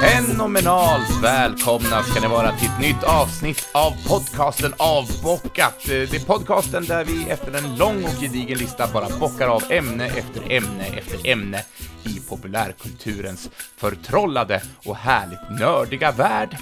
Fenomenalt välkomna ska ni vara till ett nytt avsnitt av podcasten Avbockat. Eh, det är podcasten där vi efter en lång och gedigen lista bara bockar av ämne efter ämne efter ämne i populärkulturens förtrollade och härligt nördiga värld.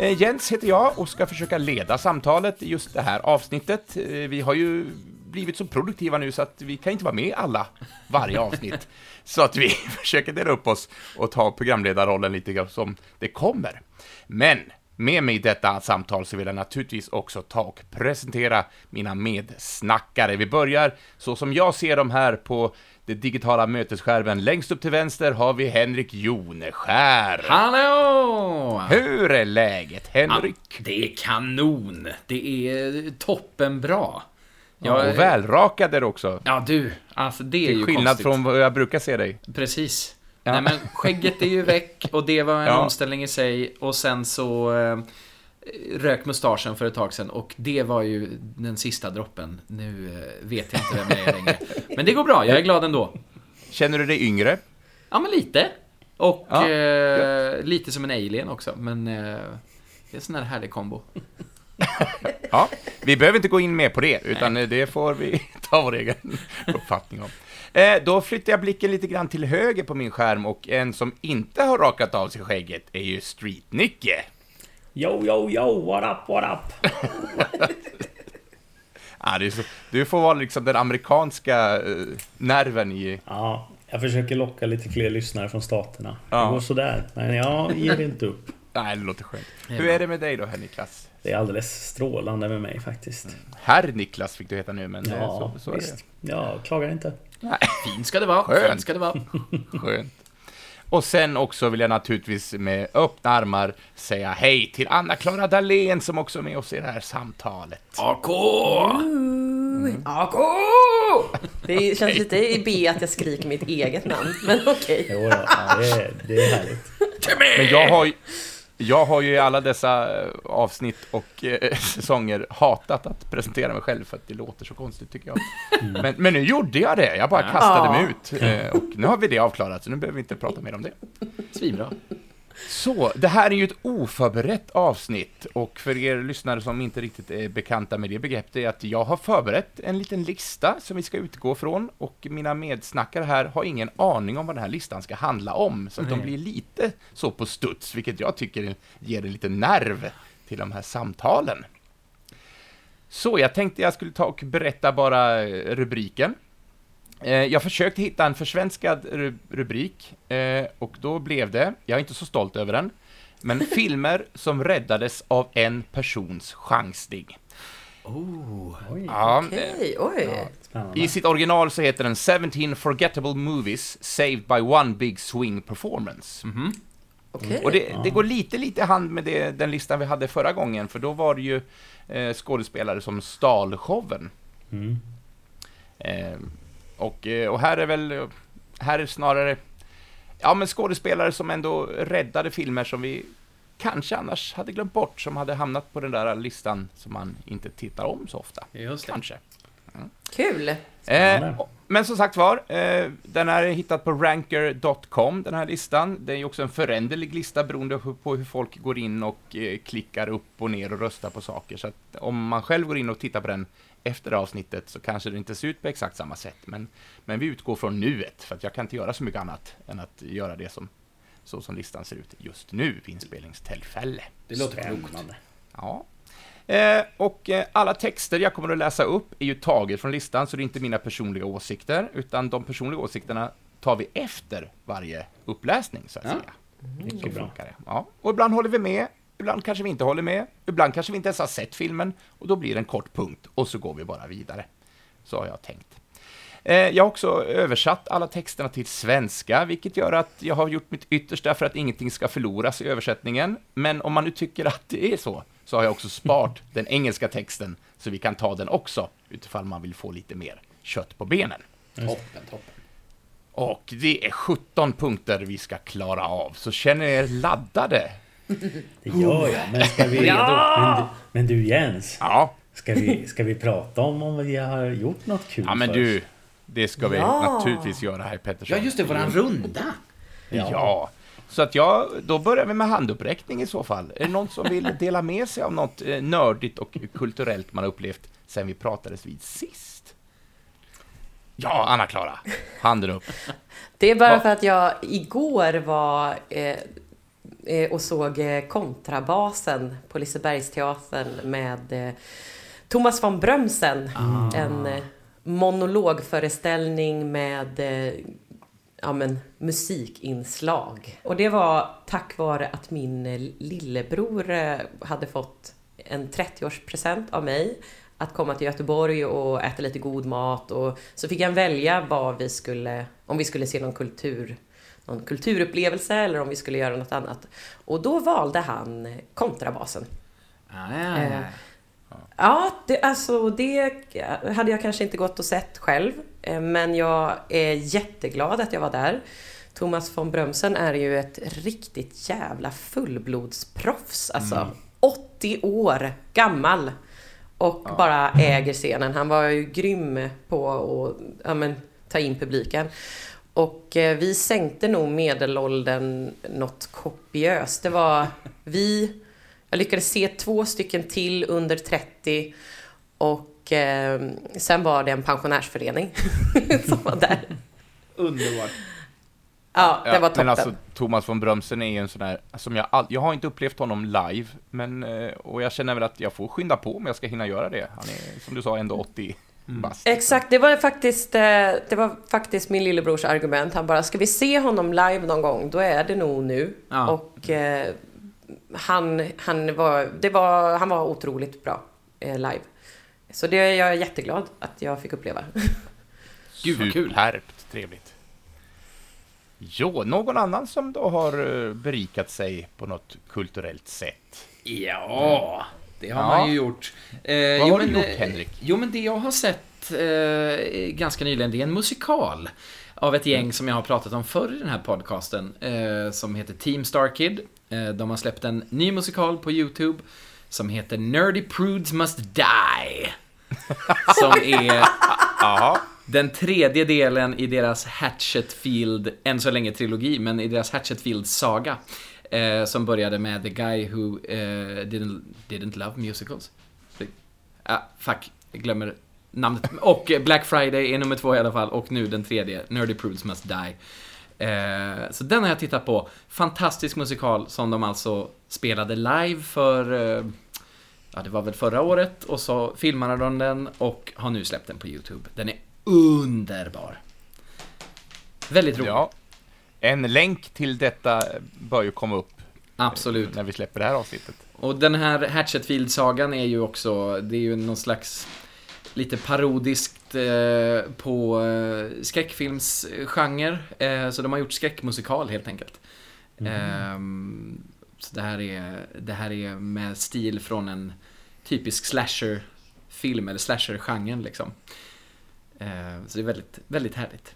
Eh, Jens heter jag och ska försöka leda samtalet i just det här avsnittet. Eh, Vi har ju blivit så produktiva nu så att vi kan inte vara med alla varje avsnitt. Så att vi försöker dela upp oss och ta programledarrollen lite grann som det kommer. Men med mig i detta samtal så vill jag naturligtvis också ta och presentera mina medsnackare. Vi börjar så som jag ser dem här på det digitala mötesskärmen. Längst upp till vänster har vi Henrik Joneskär. Hallå! Hur är läget, Henrik? Det är kanon. Det är toppenbra. Ja, och välrakad är du också. Ja, du. Alltså, det är Till ju skillnad konstigt. från vad jag brukar se dig. Precis. Ja. Nej, men skägget är ju väck och det var en Ja. omställning i sig. Och sen så eh, rök mustaschen för ett tag sedan och det var ju den sista droppen. Nu eh, vet jag inte vem jag är längre. Men det går bra, jag är glad ändå. Känner du dig yngre? Ja, men lite. Och Ja, eh, lite som en alien också, men eh, det är en sån här härlig kombo. Ja, vi behöver inte gå in mer på det, utan det får vi ta vår egen uppfattning om. Eh, då flyttar jag blicken lite grann till höger på min skärm och en som inte har rakat av sig skägget är ju Street-Nicke. Yo, yo, yo, what up, what up? Det du får vara liksom den amerikanska eh, nerven i... Ja, jag försöker locka lite fler lyssnare från staterna. Ja. Det går sådär, men jag ger inte upp. Nej, det låter skönt. är Hur är det med dig då, herr Niklas? Det är alldeles strålande med mig faktiskt. Herr Niklas fick du heta nu, men eh, Ja, så, så är visst. Jag klagar inte. det. Fint ska det vara, Skönt. fint ska det vara. Skönt. Och sen också vill jag naturligtvis med öppna armar säga hej till Anna-Klara Dahlén som också är med oss i det här samtalet. AK! AK! Det känns lite i B att jag skriker mitt eget namn, men okej. Jo, då, ja, det, är, det är härligt. Men jag har ju, jag har ju i alla dessa eh, avsnitt och eh, säsonger hatat att presentera mig själv för att det låter så konstigt tycker jag. Men, men nu gjorde jag det, jag bara kastade mig ut. Eh, och nu har vi det avklarat, så nu behöver vi inte prata mer om det. Svinbra. Så, det här är ju ett oförberett avsnitt och för er lyssnare som inte riktigt är bekanta med det begreppet är att jag har förberett en liten lista som vi ska utgå från och mina medsnackare här har ingen aning om vad den här listan ska handla om så att de blir lite så på studs, vilket jag tycker ger en liten nerv till de här samtalen. Så, jag tänkte jag skulle ta och berätta bara eh, rubriken. Eh, Jag försökte hitta en försvenskad ru- rubrik eh, och då blev det, jag är inte så stolt över den, men filmer som räddades av en persons chansning. Oh. Oj, Ja, Okej, oj. I sitt original så heter den 17 Forgettable Movies Saved by One Big Swing Performance. Okej. Och det, det går lite, lite hand med det, den listan vi hade förra gången, för då var det ju eh, skådespelare som stal showen. Mm. Eh, och, eh, och här är väl, här är snarare, ja men skådespelare som ändå räddade filmer som vi kanske annars hade glömt bort, som hade hamnat på den där listan som man inte tittar om så ofta. Just det. Kanske. Kul. Spännande. Eh, men som sagt var, eh, den är hittad på ranker.com, den här listan. Det är ju också en föränderlig lista beroende på hur folk går in och eh, klickar upp och ner och röstar på saker. Så att om man själv går in och tittar på den efter avsnittet så kanske det inte ser ut på exakt samma sätt. Men, men vi utgår från nuet, för att jag kan inte göra så mycket annat än att göra det som, så som listan ser ut just nu vid inspelningstillfälle. Det låter klokt. Spännande. Ja. Eh, och eh, alla texter jag kommer att läsa upp är ju taget från listan, så det är inte mina personliga åsikter, utan de personliga åsikterna tar vi efter varje uppläsning, så att Ja. säga. Mycket Så bra. Ja. Och ibland håller vi med, ibland kanske vi inte håller med, ibland kanske vi inte ens har sett filmen, och då blir det en kort punkt, och så går vi bara vidare. Så har jag tänkt. Eh, Jag har också översatt alla texterna till svenska, vilket gör att jag har gjort mitt yttersta för att ingenting ska förloras i översättningen. Men om man nu tycker att det är så, så har jag också sparat den engelska texten, så vi kan ta den också, utifall man vill få lite mer kött på benen. Toppen, toppen. Och det är 17 punkter vi ska klara av, så känner er laddade? Det gör jag, men ska vi... Men, du, men du Jens, Ja, ska vi, ska vi prata om om vi har gjort något kul ja men först? du, det ska vi Ja. naturligtvis göra här Pettersson. Ja, just det, våran runda. Ja. Så att jag, då börjar vi med handuppräckning i så fall. Är det någon som vill dela med sig av något eh, nördigt och kulturellt man upplevt sen vi pratades vid sist? Ja, Anna-Klara, handen upp. Det är bara Va- för att jag igår var eh, och såg eh, kontrabasen på Lisebergsteatern med eh, Thomas von Brömsen. En eh, monologföreställning med eh, ja, men, musikinslag. Och det var tack vare att min eh, lillebror eh, hade fått en 30-årspresent av mig att komma till Göteborg och äta lite god mat och så fick han välja vad vi skulle, om vi skulle se någon kultur, någon kulturupplevelse eller om vi skulle göra något annat. Och då valde han eh, kontrabasen. Ja, ja, ja. Ja, det, alltså det hade jag kanske inte gått och sett själv. eh, Men jag är jätteglad att jag var där. Thomas von Brömsen är ju ett riktigt jävla fullblodsproffs. Alltså 80 år gammal. Och bara äger scenen. Han var ju grym på att ja, men, ta in publiken. Och eh, vi sänkte nog medelåldern något kopiöst. Det var vi, jag lyckades se två stycken till under 30 och eh, sen var det en pensionärsförening som var där. Underbart. Ja, det var toppen. Men alltså, Thomas von Brömsen är ju en sån här, som jag, all, jag har inte upplevt honom live, men, eh, och jag känner väl att jag får skynda på om jag ska hinna göra det. Han är, som du sa, ändå 80 bast. Exakt, det var faktiskt, eh, det var faktiskt min lillebrors argument. Han bara, ska vi se honom live någon gång, då är det nog nu. Ja. Och eh, han, han, var, det var, han var otroligt bra eh, live. Så det är jag jätteglad att jag fick uppleva. Gud, vad kul. Superbt trevligt. Jo, någon annan som då har eh, berikat sig på något kulturellt sätt? Ja, det har Ja. man ju gjort. Eh, Vad har du men, gjort, eh, Henrik? Jo, men det jag har sett eh, ganska nyligen, det är en musikal av ett Mm. gäng som jag har pratat om förr i den här podcasten, eh, som heter Team Star Kid. Eh, de har släppt en ny musikal på YouTube som heter Nerdy Prudes Must Die. Som är den tredje delen i deras Hatchetfield, än så länge trilogi, men i deras Hatchetfield-saga. Eh, som började med The Guy Who eh, didn't, didn't Love Musicals. Ah, fuck, jag glömmer namnet. Och Black Friday är nummer två i alla fall, och nu den tredje, Nerdy Prudes Must Die. Eh, så den har jag tittat på. Fantastisk musikal som de alltså spelade live för, eh, ja det var väl förra året, och så filmade de den och har nu släppt den på YouTube. Den är underbar. Väldigt rolig. ja. En länk till detta bör ju komma upp Absolut. när vi släpper det här avsnittet. Och den här Hatchetfield-sagan är ju också, det är ju någon slags lite parodiskt eh, på eh, skräckfilmsgenre. Eh, så de har gjort skräckmusikal helt enkelt. Ehm, så det här, är, det här är med stil från en typisk slasher-film, eller slasher-genren liksom. Eh, så det är väldigt, väldigt härligt.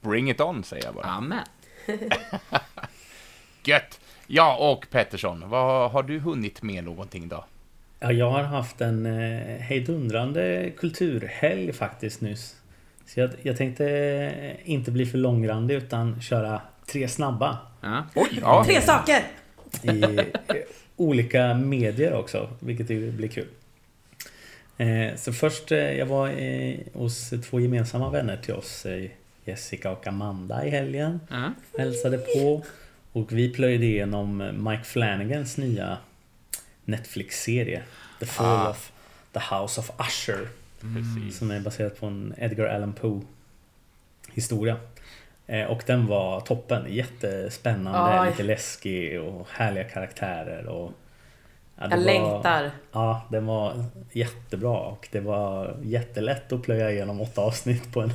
Bring it on, säger jag bara. Amen. Gött! Ja, och Pettersson, vad har du hunnit med någonting då? Ja, jag har haft en eh, hejdundrande kulturhelg faktiskt nyss. Så jag, jag tänkte eh, inte bli för långrandig utan köra tre snabba. Ja. Oj, ja. Tre saker! i eh, olika medier också, vilket ju blir kul. Så först, jag var hos två gemensamma vänner till oss, Jessica och Amanda i helgen. Ja. Hälsade på. Och vi plöjde igenom Mike Flanagans nya Netflix-serie. The Fall Ah. of the House of Usher. Precis. Som är baserad på en Edgar Allan Poe historia. Eh, Och den var toppen. Jättespännande, Oj. lite läskig och härliga karaktärer. Och, ja, Jag var- längtar. Ja, den var jättebra och det var jättelätt att plöja igenom åtta avsnitt på en,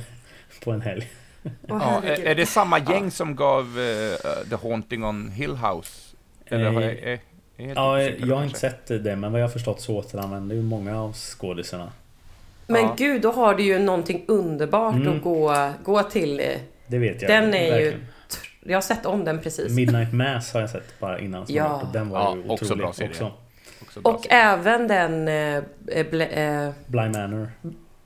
på en helg. Åh, Ja, är, är det samma gäng som gav eh, The Haunting on Hill House? Eller har jag, är, är helt Ja, jag har inte sett det men vad jag har förstått så återanvänder ju många av skådisarna. Men Ja. gud, då har du ju någonting underbart Mm. att gå, gå till. eh, Det vet jag. Den är ju... verkligen. Jag har sett om den precis. Midnight Mass har jag sett bara innan. Ja. Den var Ja, ju också otrolig bra serie. också. Också bra Och serie. även den eh, eh, Bl eh, Bly Manor.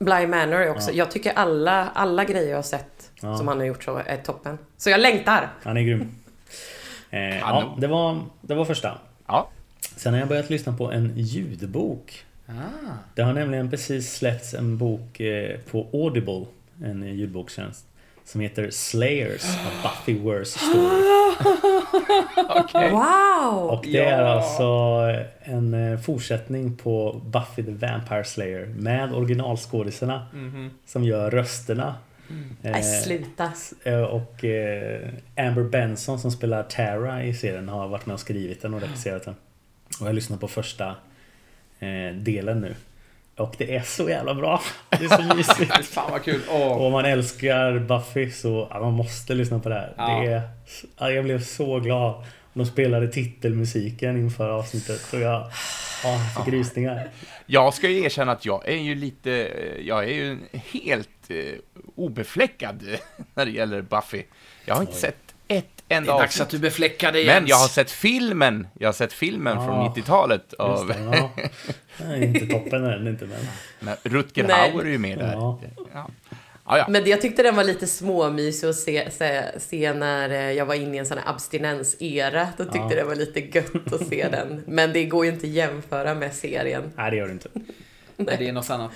Bly Manor är också. Ja. Jag tycker alla, alla grejer jag har sett Ja. som han har gjort så är toppen. Så jag längtar! Han är grym. Eh, ja, det var, det var första. Ja. Sen har jag börjat lyssna på en ljudbok. Ah. Det har nämligen precis släppts en bok eh, på Audible, en ljudbokstjänst. Som heter Slayers, A Buffy Worse Story. Okej. Wow! Och det är Ja. alltså en eh, fortsättning på Buffy the Vampire Slayer med originalskådisarna som gör rösterna. Nej, Eh, sluta. Eh, Och eh, Amber Benson som spelar Tara i serien har varit med och skrivit den och regisserat den. Och jag lyssnar på första eh, delen nu. Och det är så jävla bra! Det är så mysigt! Fan vad kul. Åh. Och om man älskar Buffy så ja, man måste lyssna på det här. Ja. Det är, ja, jag blev så glad. De spelade titelmusiken inför avsnittet och jag, ja, jag fick rysningar. Jag ska ju erkänna att jag är ju lite, jag är ju helt eh, obefläckad när det gäller Buffy. Jag har inte Oj. sett ett Det enda är dags att avsnitt. du befläckar dig Men Jens. jag har sett filmen, jag har sett filmen från 90-talet av det, ja. Det är inte toppen än, inte men. men Rutger Nej. Hauer är ju med där. Ja. Ja. Ja, ja. Men jag tyckte den var lite småmysig att se, se, se när eh, jag var inne i en sån här abstinensera. Då tyckte Ja. det var lite gött att se den. Men det går ju inte att jämföra med serien. Nej, det gör det inte. Nej, det är något annat.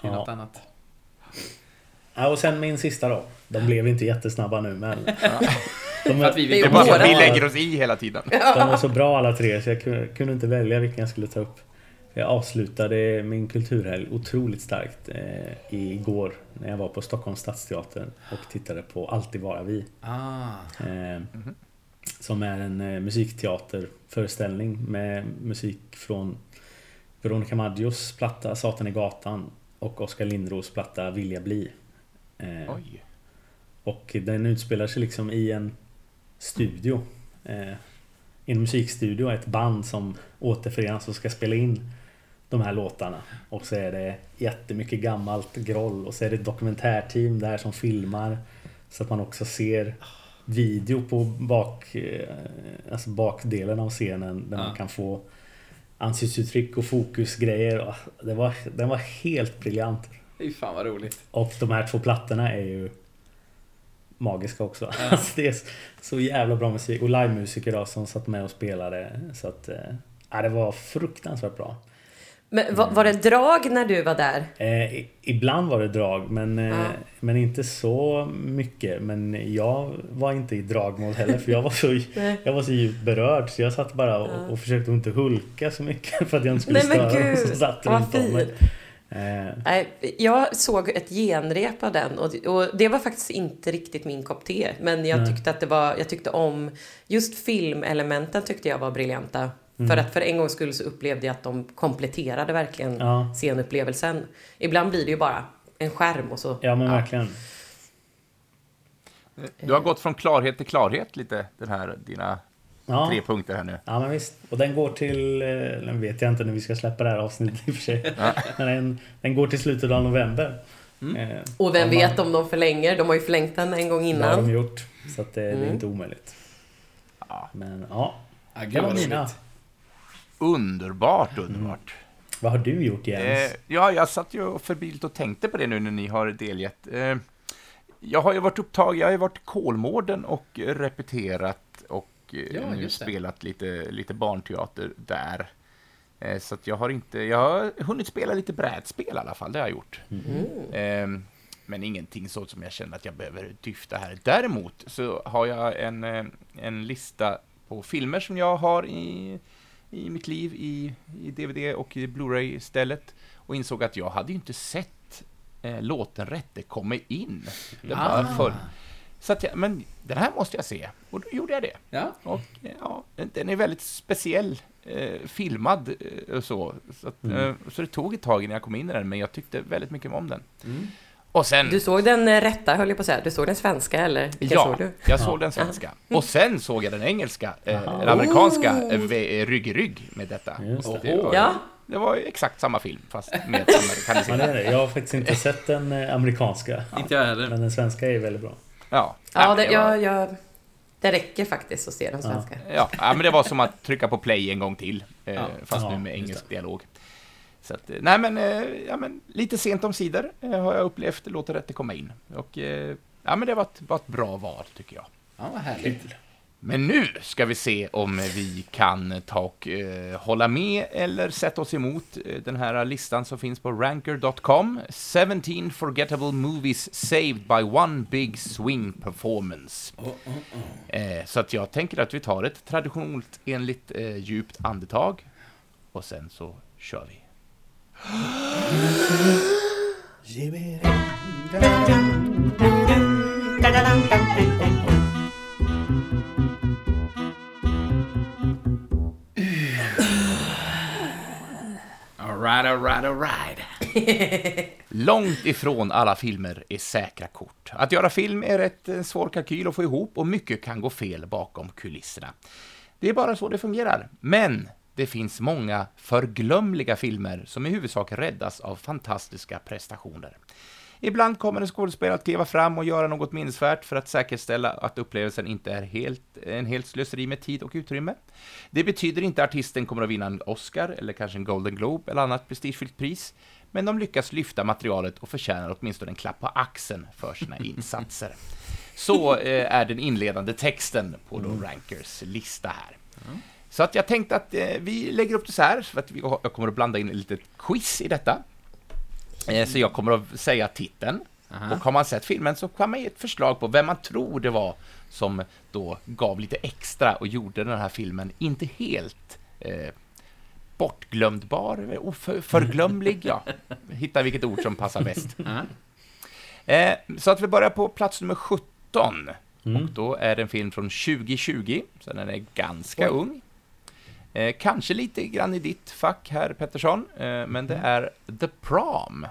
Det är Ja. något annat. Ja, och sen min sista då. De blev inte jättesnabba nu men... De, att vi Det är är bara att vi lägger oss i hela tiden. de var så bra alla tre så jag kunde, kunde inte välja vilken jag skulle ta upp. Jag avslutade min kulturhelg otroligt starkt eh, igår när jag var på Stockholms stadsteater och tittade på Alltid vara vi. Ah. Eh, Som är en eh, musikteaterföreställning med musik från Veronica Maggios platta Satan i gatan och Oskar Lindros platta Vilja bli. Eh, Oj. Och den utspelar sig liksom i en studio. Eh, en musikstudio, ett band som återförenas och ska spela in de här låtarna. Och så är det jättemycket gammalt groll och så är det ett dokumentärteam där som filmar. Så att man också ser video på bak, eh, alltså bakdelen av scenen där Ja. man kan få ansiktsuttryck och fokusgrejer. Och Det var, den var helt briljant. Fy fan vad roligt. Och de här två plattorna är ju magiska också. Alltså det är så jävla bra musik. Och livemusiker då som satt med och spelade. Så att... eh, Ja, det var fruktansvärt bra. Men var, var det drag när du var där? Eh, ibland var det drag, men, eh, Ja. men inte så mycket. Men jag var inte i dragmål heller, för jag var så, jag var så djupt berörd. Så jag satt bara och, Ja. och försökte inte hulka så mycket för att jag inte skulle Nej störa dem som gud, satt vad runt om mig. Eh, Nej, jag såg ett genrep av den och, och det var faktiskt inte riktigt min kopp te. Men jag Nej. tyckte att det var, jag tyckte om, just filmelementen tyckte jag var briljanta. Mm. För att för en gångs skull så upplevde jag att de kompletterade verkligen Ja. scenupplevelsen. Ibland blir det ju bara en skärm och så. ja, men verkligen. Du har gått från klarhet till klarhet lite, den här, dina Ja. tre punkter här nu. Ja men visst. Och den går till, eh, den vet jag inte när vi ska släppa det här avsnittet i och för sig. Men den, den går till slutet av november. Eh, Och vem vet man- om de förlänger? De har ju förlängt den en gång Det har de innan. gjort. Så att det, det är Mm. inte omöjligt. Ja. Men ja, gud det var mina. Underbart, underbart. Vad har du gjort Jens? Eh, ja, jag satt ju febrilt och tänkte på det nu när ni har delgett. Eh, jag har ju varit upptagen, jag har ju varit Kolmården och repeterat och eh, Ja, nu spelat lite, lite barnteater där. Eh, så jag har inte, jag har hunnit spela lite brädspel i alla fall, det har jag gjort. Mm. Eh, men ingenting så som jag känner att jag behöver dyfta här. Däremot så har jag en, eh, en lista på filmer som jag har i, i mitt liv i, i DVD och i Blu-ray istället. Och insåg att jag hade ju inte sett eh, låten Rätte kommer in. Det var Ah. för, så att jag, men den här måste jag se. Och då gjorde jag det. Ja. Och eh, ja, den är väldigt speciell, eh, filmad eh, och så. Så, att, eh, så det tog ett tag innan jag kom in i den, men jag tyckte väldigt mycket om den. Mm. Och sen... Du såg den eh, rätta höll jag på att säga. Du såg den svenska eller? Vilken ja, såg du? jag Ja. såg den svenska. Och sen såg jag den engelska, eh, den amerikanska, Oh. eh, rygg i rygg med detta. Det. Det var, Ja, det var ju exakt samma film, fast Ja, amerikaniserad. är det. Jag har faktiskt inte sett den eh, amerikanska. Inte jag heller. Men den svenska är väldigt bra. Ja, Ja, det, det var- jag, jag, det räcker faktiskt att se den svenska. Ja, ja, men det var som att trycka på play en gång till, eh, Ja. fast Ja, nu med engelsk dialog. Så att, eh, nej men, eh, ja, men lite sent om sidor eh, har jag upplevt, låter rätt att komma in. Och, ja men det var ett, var ett bra val tycker jag. Ja, vad härligt. Men nu ska vi se om vi kan ta och eh, hålla med eller sätta oss emot eh, den här listan som finns på ranker.com. 17 forgettable movies saved by one big swing performance. Eh, så att jag tänker att vi tar ett traditionellt enligt eh, djupt andetag och sen så kör vi. Alright, alright, alright. Långt ifrån alla filmer är säkra kort. Att göra film är rätt eh, svår kalkyl att få ihop och mycket kan gå fel bakom kulisserna. Det är bara så det fungerar. Men det finns många förglömliga filmer som i huvudsak räddas av fantastiska prestationer. Ibland kommer en skådespelare att kliva fram och göra något minnesvärt för att säkerställa att upplevelsen inte är helt, en helt slöseri med tid och utrymme. Det betyder inte att artisten kommer att vinna en Oscar eller kanske en Golden Globe eller annat prestigefyllt pris, men de lyckas lyfta materialet och förtjänar åtminstone en klapp på axeln för sina insatser. Så eh, är den inledande texten på då Rankers lista här. Så att jag tänkte att eh, vi lägger upp det så här, för att vi, jag kommer att blanda in ett litet quiz i detta. Eh, så jag kommer att säga titeln, Aha. och har man sett filmen så kan man ge ett förslag på vem man tror det var som då gav lite extra och gjorde den här filmen inte helt eh, bortglömdbar, oför- förglömlig, ja. Hitta vilket ord som passar bäst. Eh, så att vi börjar på plats nummer 17. Mm. Och då är det en film från 2020, så den är ganska Oj. ung. Eh, kanske lite grann i ditt fack här, Pettersson, eh, men det är The Prom.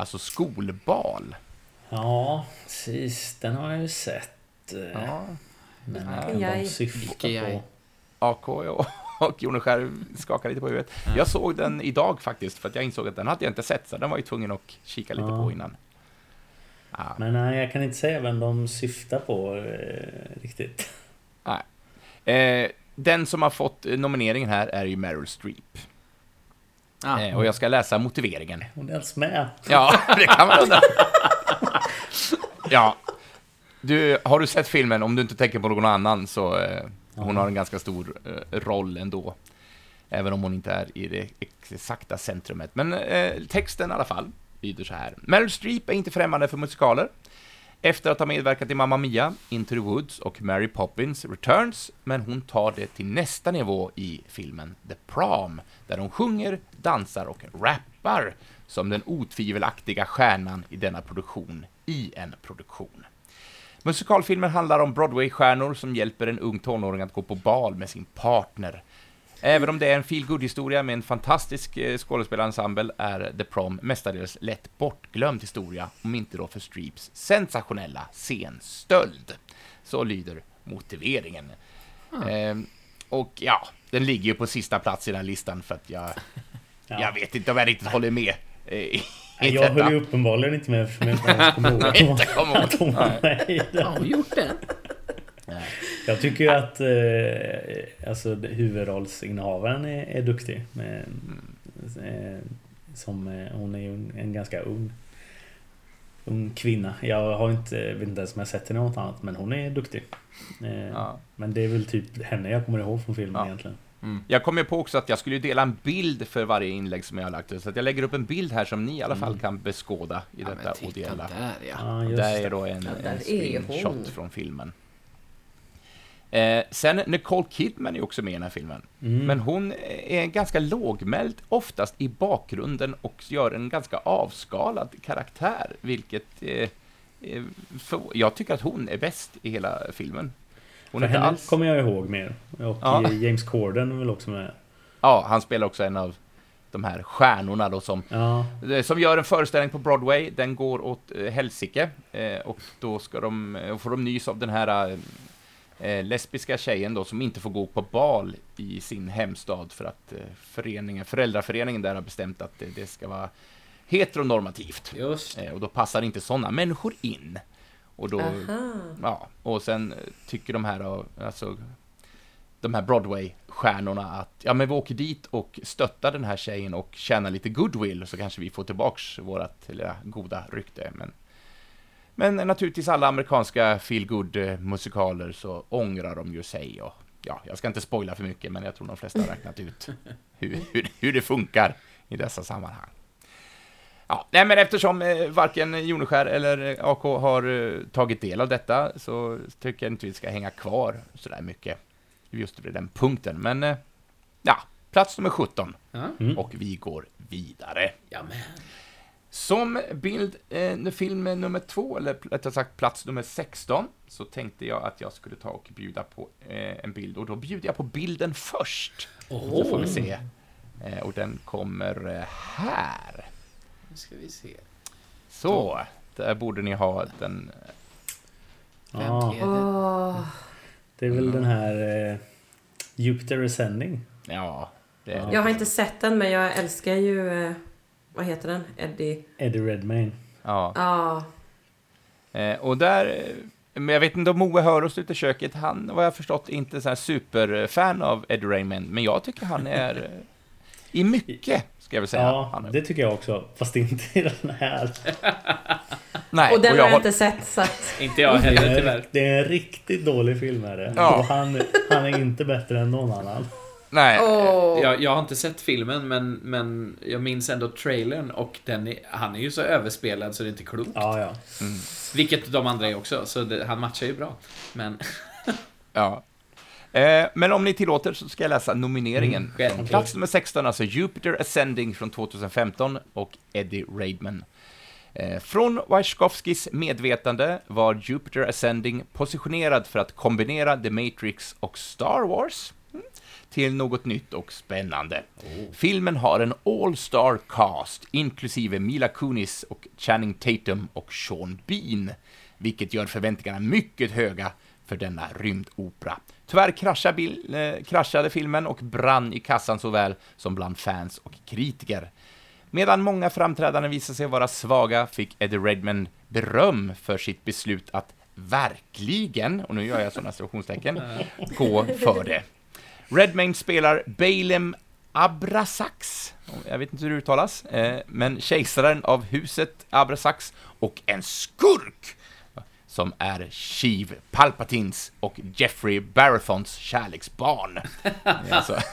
Alltså skolbal. Ja, precis. Den har jag ju sett. eh, Ja. Men kan de Jag- syfta Icke jag. på... AK och, Joneskär skakar lite på huvudet. Ja. Jag såg den idag faktiskt, för att jag insåg att den hade jag inte sett, så den var jag tvungen att kika lite Ja. på innan. Ja. Men nej, jag kan inte säga vem de syftar på eh, riktigt. Eh, den som har fått eh, nomineringen här är ju Meryl Streep. Ah, Eh, och jag ska läsa motiveringen. Hon är ens med. Ja, det kan man undra. Ja. Du, har du sett filmen, om du inte tänker på någon annan, så eh, hon har en ganska stor eh, roll ändå. Även om hon inte är i det exakta centrumet. Men eh, texten i alla fall lyder så här. Meryl Streep är inte främmande för musikaler. Efter att ha medverkat i Mamma Mia, Into the Woods och Mary Poppins Returns, men hon tar det till nästa nivå i filmen The Prom, där hon sjunger, dansar och rappar som den otvivelaktiga stjärnan i denna produktion, i en produktion. Musikalfilmen handlar om Broadway-stjärnor som hjälper en ung tonåring att gå på bal med sin partner. Även om det är en feel historia med en fantastisk eh, skådespelarensemble är The Prom mestadels lätt bortglömd historia, om inte då för Streeps sensationella scenstöld. Så lyder motiveringen. Ehm, och ja, den ligger ju på sista plats i den här listan för att jag, Ja. jag vet inte om jag riktigt håller med. eh, Nej, jag höll ju uppenbarligen inte med eftersom jag inte ens kommer ihåg Inte kommer ihåg. att hon var med i har den. hon gjort det? Jag tycker ju att eh, alltså, huvudrollsinnehavaren är, är duktig. Men, eh, som, eh, hon är ju en, ganska ung, ung kvinna. Jag har inte, vet inte ens om jag sett henne något annat, men hon är duktig. Eh, Ja. Men det är väl typ henne jag kommer ihåg från filmen Ja. egentligen. Mm. Jag kom ju på också att jag skulle ju dela en bild för varje inlägg som jag har lagt ut, så att jag lägger upp en bild här som ni i alla fall kan beskåda i Ja, detta men och titta dela. där ja. Ja, just Där är då en, Ja, en screenshot från filmen. Eh, sen Nicole Kidman är också med i den här filmen. Mm. Men hon är ganska lågmäld, oftast i bakgrunden och gör en ganska avskalad karaktär, vilket eh, eh, för, jag tycker att hon är bäst i hela filmen. Hon För henne alls... kommer jag ihåg mer. Och Ja. eh, James Corden är väl också med. Ja, han spelar också en av de här stjärnorna då som Ja, Eh, som gör en föreställning på Broadway, den går åt eh, helsike, eh, och då ska de, får de nys av den här eh, lesbiska tjejen då som inte får gå på bal i sin hemstad för att eh, föreningen, föräldraföreningen där har bestämt att det, det ska vara heteronormativt. Just Eh, och då passar inte sådana människor in. Och då, Aha. ja, och sen tycker de här, alltså, de här Broadway-stjärnorna att, ja men vi åker dit och stöttar den här tjejen och tjänar lite goodwill, så kanske vi får tillbaks vårat lilla goda rykte. Men, men naturligtvis alla amerikanska feel musikaler så ångrar de ju sig och, ja, jag ska inte spoila för mycket, men jag tror de flesta har räknat ut hur, hur, hur det funkar i dessa sammanhang. Ja, nej, men eftersom eh, varken Joneskär eller eh, AK har eh, tagit del av detta så tycker jag inte vi ska hänga kvar sådär mycket just vid den punkten. Men eh, ja, plats nummer 17 Ja. Mm. och vi går vidare. Jamen. Som bild, eh, film nummer två, eller rättare sagt plats nummer 16, så tänkte jag att jag skulle ta och bjuda på eh, en bild. Och då bjuder jag på bilden först. Så får vi se. Eh, och den kommer eh, här. Nu ska vi se. Så, där borde ni ha den. Vem Ja, är det? Åh, det är väl den här eh, Jupiter Ascending. Ja, det är Ja. jag har inte sett den men jag älskar ju... Vad heter den? Eddie? Eddie Redmayne. Ja. Ja. Eh, och där, eh, men jag vet inte om Moe hör oss ute i köket, han vad jag förstått inte så här superfan av Eddie Raymond, men jag tycker han är eh, i mycket, ska jag väl säga. Ja, han är, det tycker jag också. Fast inte i den här. nej, Och den jag har jag inte sett så att... Inte jag heller är, tyvärr. det är en riktigt dålig film är det. Ja. Och han, han är inte bättre än någon annan. Nej, Åh. Jag, jag har inte sett filmen, men, men jag minns ändå trailern och den är, han är ju så överspelad så det är inte klokt. Ja, ja. Vilket de andra är också, så det, han matchar ju bra. Men ja. Eh, men om ni tillåter så ska jag läsa nomineringen. självklart. Plats nummer 16, alltså Jupiter Ascending från 2015 och Eddie Raidman. Eh, Från Wachowskis medvetande var Jupiter Ascending positionerad för att kombinera The Matrix och Star Wars mm, till något nytt och spännande. Filmen har en all-star cast, inklusive Mila Kunis och Channing Tatum och Sean Bean, vilket gör förväntningarna mycket höga för denna rymdopera. Tyvärr kraschade, bil, eh, kraschade filmen och brann i kassan såväl som bland fans och kritiker. Medan många framträdanden visade sig vara svaga fick Eddie Redman beröm för sitt beslut att verkligen, och nu gör jag sådana citationstecken, gå för det. Redmayne spelar Balaam Abrasax, jag vet inte hur det uttalas, eh, men kejsaren av huset Abrasax och en skurk som är Sheev Palpatins och Jeffrey Barathons kärleksbarn. alltså.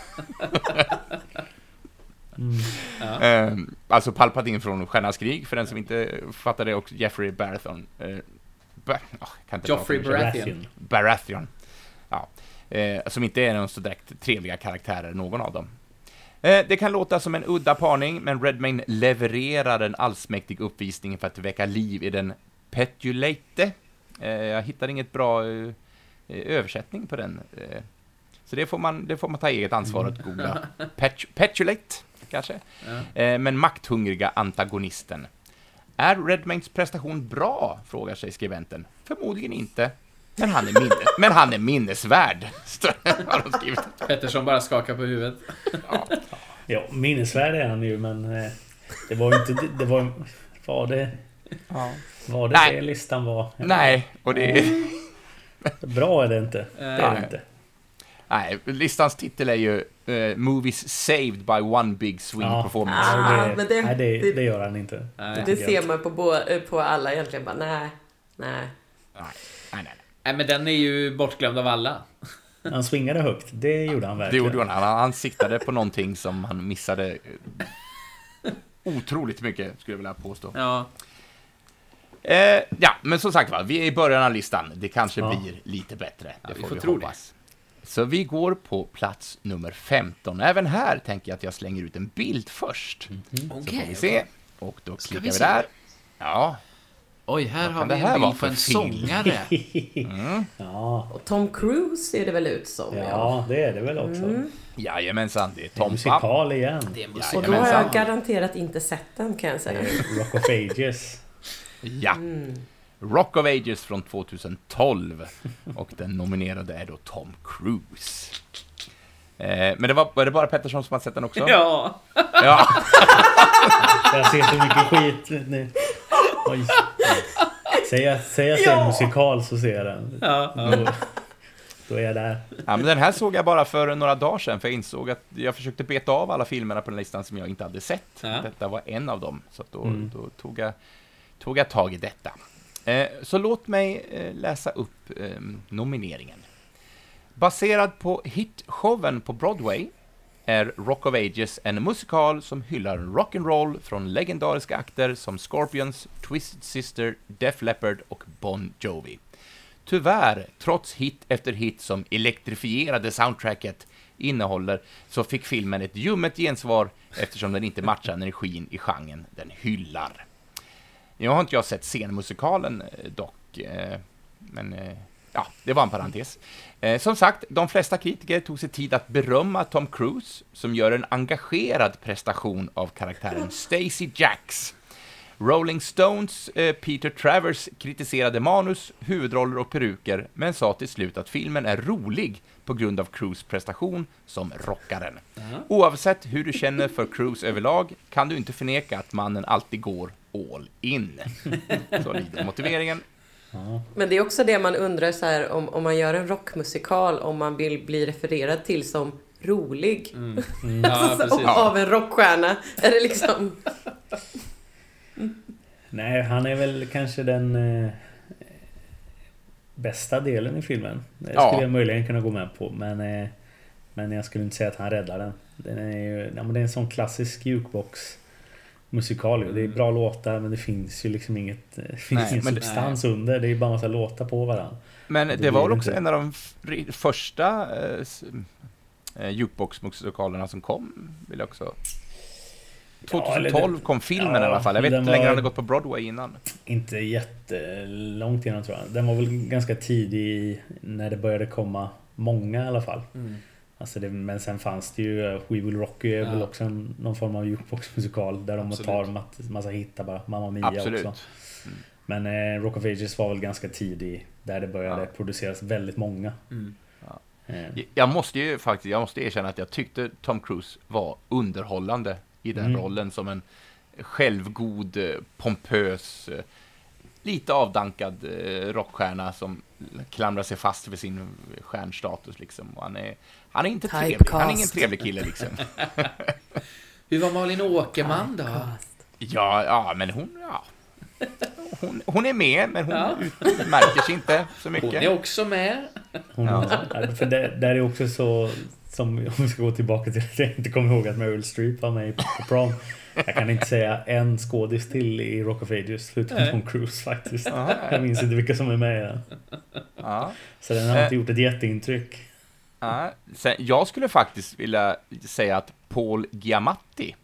Eh, alltså Palpatine från Stjärnans krig, för den som inte fattar det, och Jeffrey Barathon. Eh, Ba- inte Joffrey. Baratheon. Baratheon. Ja. Eh, som inte är någon så direkt trevliga karaktärer, någon av dem. Eh, det kan låta som en udda parning, men Redmayne levererar en allsmäktig uppvisning för att väcka liv i den petulate. Eh, jag hittar inget bra eh, översättning på den. Eh, så det får, man, det får man ta eget ansvar att googla. Pet, petulate, kanske? Eh, men makthungriga antagonisten. Är Redmaynes prestation bra? frågar sig skribenten. Förmodligen inte. Men han är, minne, men han är minnesvärd, har de skrivit. Pettersson bara skakar på huvudet. Ja, minnesvärd är han ju men eh, det var ju inte... Det, var, var det... Ja. Var det Nej. det listan var? Nej, och det är... Bra är det inte. Det är det Nej. inte. Nej, listans titel är ju eh, Movies saved by one big swing Ja. performance. Ah, det, men det- nej, det, det- det gör han inte. Nej. Det ser man på, eh, på alla egentligen bara, nej, nej. Nej, nej, nej. Nej. Men den är ju bortglömd av alla. Han swingade högt. Det gjorde han Det verkligen. gjorde han. han. Han siktade på någonting som han missade otroligt mycket, skulle jag vilja påstå. Ja. Eh, ja, men som sagt va, vi är i början av listan. Det kanske Ja. blir lite bättre. Det Ja, vi får får vi tro hoppas. Så vi går på plats nummer 15. Även här tänker jag att jag slänger ut en bild först. Så får Okej. vi se. Och då Ska klickar vi vi där. Ja, Oj, här har vi en bild på en film? sångare. Ja, Och Tom Cruise ser det väl ut som. ja, det är det väl också. Mm. jajamensan, det är Det är Tompa. musikal igen. Det är Och musik. då har jag garanterat inte sett den kan jag säga. Rock of Ages. Ja. Mm. Rock of Ages från 2012. Och den nominerade är då Tom Cruise. Eh, men det var, var det bara Pettersson som har sett den också? Ja. ja. Jag ser så mycket skit nu. Oj. Säg att, säg att det är en musikal så ser jag den. Ja, ja. Då, då är jag där. Ja, men den här såg jag bara för några dagar sedan, för jag insåg att jag försökte beta av alla filmerna på den listan som jag inte hade sett. Ja. Detta var en av dem, så att då, Mm. då tog, jag, tog jag tag i detta. Eh, så låt mig eh, läsa upp eh, nomineringen. Baserad på hitshowen på Broadway är Rock of Ages en musikal som hyllar rock'n'roll från legendariska akter som Scorpions, Twisted Sister, Def Leppard och Bon Jovi. Tyvärr, trots hit efter hit som elektrifierade soundtracket innehåller, så fick filmen ett ljummet gensvar eftersom den inte matchar energin i genren den hyllar. Nu har inte jag sett scenmusikalen eh, dock, eh, men eh, ja, det var en parentes. Eh, Som sagt, de flesta kritiker tog sig tid att berömma Tom Cruise, som gör en engagerad prestation av karaktären Stacy Jacks. Rolling Stones eh, Peter Travers kritiserade manus, huvudroller och peruker, men sa till slut att filmen är rolig på grund av Cruise prestation som rockaren. Oavsett hur du känner för Cruise överlag kan du inte förneka att mannen alltid går all in. Så lyder motiveringen. Ja. Men det är också det man undrar så här, om, om man gör en rockmusikal, om man vill bli refererad till som rolig. Ja, Alltså, precis. Av en rockstjärna. Är det liksom... Nej, han är väl kanske den eh, bästa delen i filmen. Det Ja. skulle jag möjligen kunna gå med på. Men, eh, men jag skulle inte säga att han räddar den. Den är ju ja, men det är en sån klassisk jukebox musikal ju. Det är bra låtar men det finns ju liksom inget det finns Nej, ingen det- substans under. Det är ju bara massa låtar på varandra. Men Det det, var det väl också inte. en av de första eh, eh, jukebox-musikalerna som kom, vill jag också... Ja, eller 2012 den- kom filmen ja, i alla fall. Jag vet inte hur länge den hade gått på Broadway innan. Inte jättelångt innan tror jag. Den var väl ganska tidig när det började komma många i alla fall. Mm. Alltså det, men sen fanns det ju uh, We Will Rock You är Ja. väl också en, någon form av jukebox-musikal där de Absolut. tar massa hittar bara. Mamma Mia Absolut. också. Men eh, Rock of Ages var väl ganska tidig där det började Ja. produceras väldigt många. Mm. Eh, Jag måste ju faktiskt, jag måste erkänna att jag tyckte Tom Cruise var underhållande i den Mm. rollen som en självgod, eh, pompös, eh, lite avdankad eh, rockstjärna som klamrar sig fast vid sin stjärnstatus liksom. Och han är, han är inte trevlig, han är ingen Typecast. trevlig kille liksom. Hur var Malin Åkerman då? Ja, ja, men hon, ja. Hon, hon är med, men hon Ja. utmärker sig inte så Hon mycket. är också med. hon, Ja. ja. För det, där är också så som om vi ska gå tillbaka till att jag inte kommer ihåg att Meryl Streep var med på prom. Jag kan inte säga en skådis till i Rock of Ages förutom. Tom Cruise faktiskt. Ja, Jag minns inte vilka som är med i den. ja. Så den har inte gjort ett jätteintryck. Ja, sen, jag skulle faktiskt vilja säga att Paul Giamatti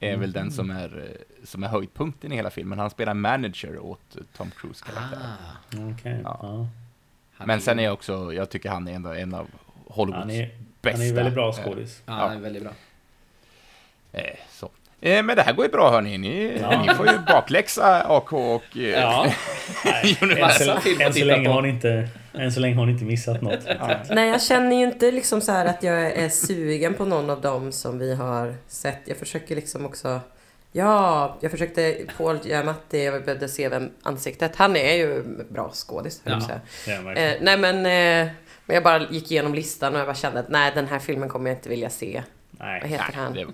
är väl den som är, eh, som är höjdpunkten i hela filmen. Han spelar manager åt eh, Tom Cruise karaktär. Ah, Okej. Ja. Men sen är jag också, jag tycker han är ändå en av Hollywoods Han är, bästa. han är väldigt bra eh, skådis. Ja, han är väldigt bra. Eh, så. Eh, men det här går ju bra hörni. Ni, Ja. ni får ju bakläxa AK och... Eh, Ja, så, film än, så länge på. har ni inte, än så länge har ni inte missat något. Nej, jag känner ju inte liksom så här att jag är sugen på någon av dem som vi har sett. Jag försöker liksom också... Ja, jag försökte... Paul Giamatti, jag behövde se vem ansiktet... Han är ju bra skådis, Ja. Ja. Eh, nej men... Eh, men jag bara gick igenom listan och jag bara kände att nej, den här filmen kommer jag inte vilja se. Vad Nej. heter nej, han? det,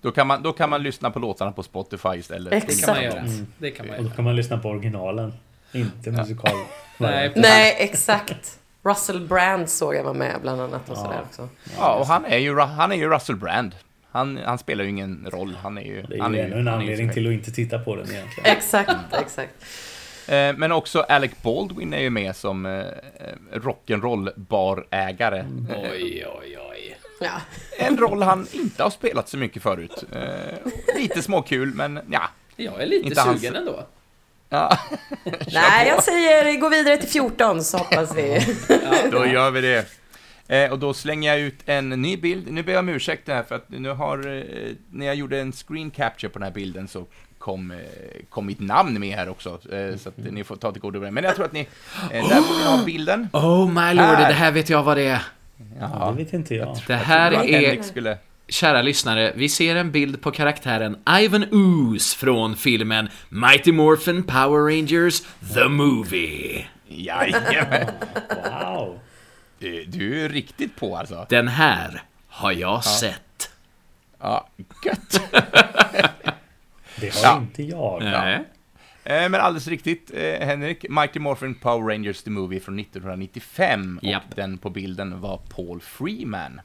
då, kan man, då kan man lyssna på låtarna på Spotify istället. Det kan Exakt. man göra. Mm. Det kan man Och då göra. kan man lyssna på originalen. Inte musikal. Nej, Nej, exakt. Russell Brand såg jag var med bland annat och Ja. sådär också. Ja, och han är ju, han är ju Russell Brand. Han, han spelar ju ingen roll. Han är ju... Det är han ju är ännu en han är ju anledning till att inte titta på den egentligen. Exakt, exakt. Eh, Men också Alec Baldwin är ju med som eh, rock'n'roll-barägare. Mm. Eh, Oj, oj, oj. Ja. En roll han inte har spelat så mycket förut. Eh, Lite småkul, men ja. Jag är lite Inte hans- sugen ändå. ja. Nej, jag säger gå vidare till 14 så hoppas vi. Då gör vi det. Eh, och då slänger jag ut en ny bild. Nu ber jag om ursäkt här för att nu har, eh, när jag gjorde en screen capture på den här bilden så kom, eh, kom mitt namn med här också, eh, så att ni får ta till godo med det. Men jag tror att ni, eh, där borde ni ha bilden. Oh my lord, Här. det här vet jag vad det är. Ja, det vet inte jag. Det här Jag är, skulle... kära lyssnare, vi ser en bild på karaktären Ivan Ooze från filmen Mighty Morphin Power Rangers The Movie. Jajamän! Wow! Du, du är riktigt på alltså. Den här har jag sett. Ja, gött! Det har Ja. inte jag. Nej. Eh, Men alldeles riktigt, eh, Henrik. Mighty Morphin Power Rangers The Movie från 1995. Japp. Och den på bilden var Paul Freeman.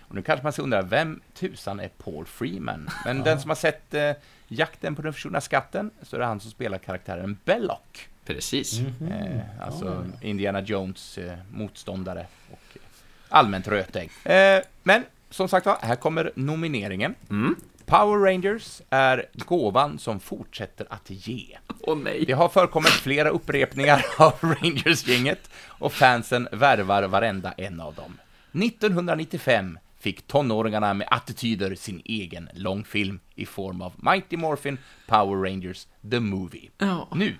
Och nu kanske man ska undra, vem tusan är Paul Freeman? Men den som har sett eh, Jakten på den försvunna skatten, så är det han som spelar karaktären Belloc. Precis. Eh, alltså Indiana Jones eh, motståndare och eh, allmänt rötägg. Eh, men som sagt var, här kommer nomineringen. Mm. Power Rangers är gåvan som fortsätter att ge. Åh nej. Det har förekommit flera upprepningar av Rangers-gänget och fansen värvar varenda en av dem. 1995 fick tonåringarna med attityder sin egen långfilm i form av Mighty Morphin Power Rangers The Movie. Ja. Nu,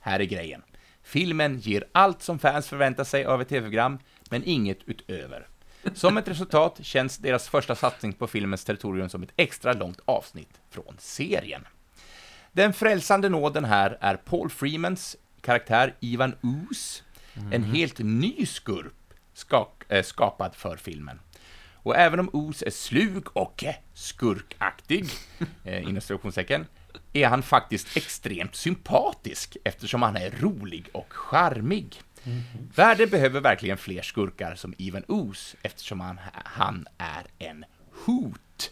här är grejen. Filmen ger allt som fans förväntar sig av ett tv-program, men inget utöver. Som ett resultat känns deras första satsning på filmens territorium som ett extra långt avsnitt från serien. Den frälsande nåden här är Paul Freemans karaktär Ivan Ooze, en helt ny skurk äh, skapad för filmen. Och även om Ooze är slug och eh, skurkaktig, eh, inom citationstecken, är han faktiskt extremt sympatisk eftersom han är rolig och charmig. Världen behöver verkligen fler skurkar som Ivan Ooze eftersom han, han är en hoot.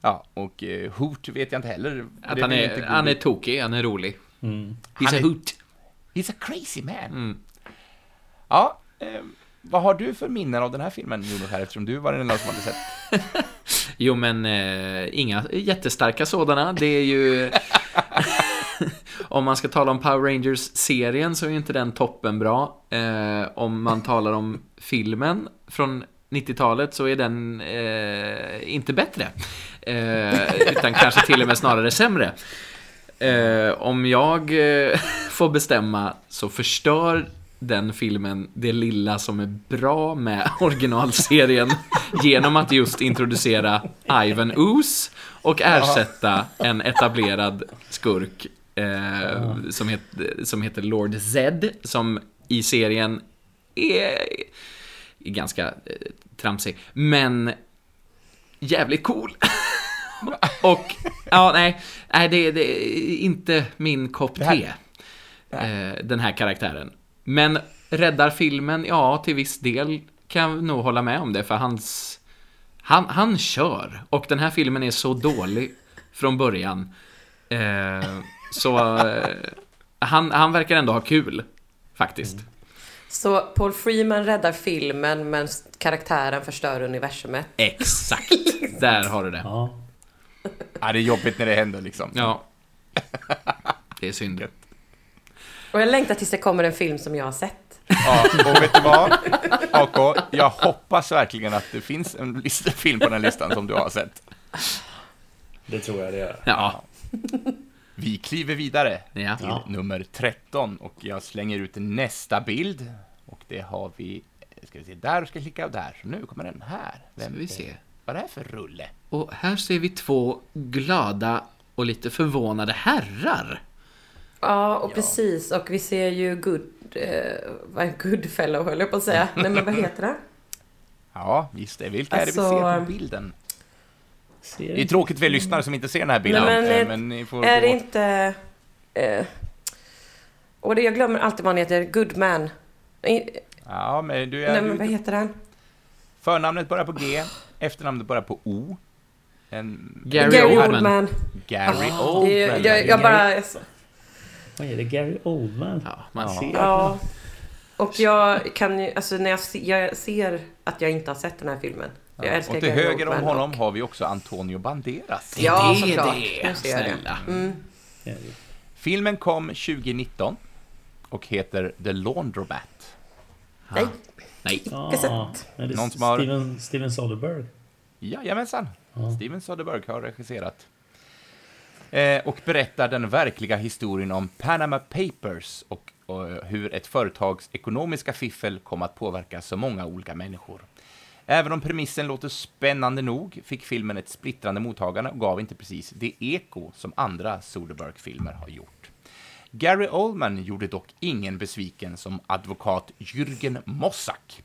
Ja, och eh, hoot vet jag inte heller. Att han är, inte han är tokig, han är rolig. Mm. He's Han a är- hoot. He's a crazy man. Mm. Ja, eh, vad har du för minnen av den här filmen, Jonas, här, eftersom du var den enda som hade sett? Jo, men eh, inga jättestarka sådana. Det är ju... om man ska tala om Power Rangers-serien så är ju inte den toppen bra. Eh, om man talar om filmen från 90-talet så är den eh, inte bättre. Eh, utan kanske till och med snarare sämre. Eh, om jag eh, får bestämma så förstör den filmen det lilla som är bra med originalserien genom att just introducera Ivan Ooze och ersätta en etablerad skurk eh, som, het, som heter Lord Zed som i serien är, är ganska eh, tramsig men jävligt cool. och ja, nej, nej det, det är inte min kopp Det här- te. Eh, den här karaktären. Men räddar filmen? Ja, till viss del kan jag nog hålla med om det, för hans... Han, han kör, och den här filmen är så dålig från början. Eh, så eh, han, han verkar ändå ha kul, faktiskt. Så Paul Freeman räddar filmen men karaktären förstör universumet. Exakt, där har du det. Ja. Ja, det är jobbigt när det händer liksom. Ja. Det är synd. Och jag längtar tills det kommer en film som jag har sett. Ja, och vet du vad? AK, jag hoppas verkligen att det finns en film på den listan som du har sett. Det tror jag det gör. Ja. Vi kliver vidare Ja. till Ja. nummer 13 och jag slänger ut nästa bild. Och det har vi, ska vi se, där och ska klicka där. Så nu kommer den här. Ska vi är- se. Vad är det här för rulle? Och här ser vi två glada och lite förvånade herrar. Ja, och precis. Och vi ser ju Good... Eh, vad är Goodfellow höll jag på att säga. Nej, men vad heter det? Ja, visst det. Vilka är det vi Alltså, ser på bilden? Ser Det är tråkigt för er lyssnare som inte ser den här bilden. Nej, men, eh, eh, men ni får Är det gå- inte... Eh, och det, jag glömmer alltid vad han heter. Goodman. Ja, men du är... Nej, men vad heter han? Förnamnet börjar på G, efternamnet börjar på O. En Gary Oldman. Gary Ah, Oldman. det, är- jag, jag bara... Vad är det? Gary Oldman? Ja, man Ja. ser. Ja. Och jag kan ju, alltså när jag, jag ser att jag inte har sett den här filmen. Jag älskar och till Gary höger om honom och- har vi också Antonio Banderas. Det är Ja, det såklart. det snälla. Mm. Filmen kom 2019 och heter The Laundromat. Nej, Nej. Ja, sett. är det Någon som har- Steven, Steven Soderbergh? Jajamensan, Ja. Steven Soderbergh har regisserat. eh, och berättar den verkliga historien om Panama Papers och, och hur ett företags ekonomiska fiffel kom att påverka så många olika människor. Även om premissen låter spännande nog fick filmen ett splittrande mottagande och gav inte precis det eko som andra Soderbergh-filmer har gjort. Gary Oldman gjorde dock ingen besviken som advokat Jürgen Mossack.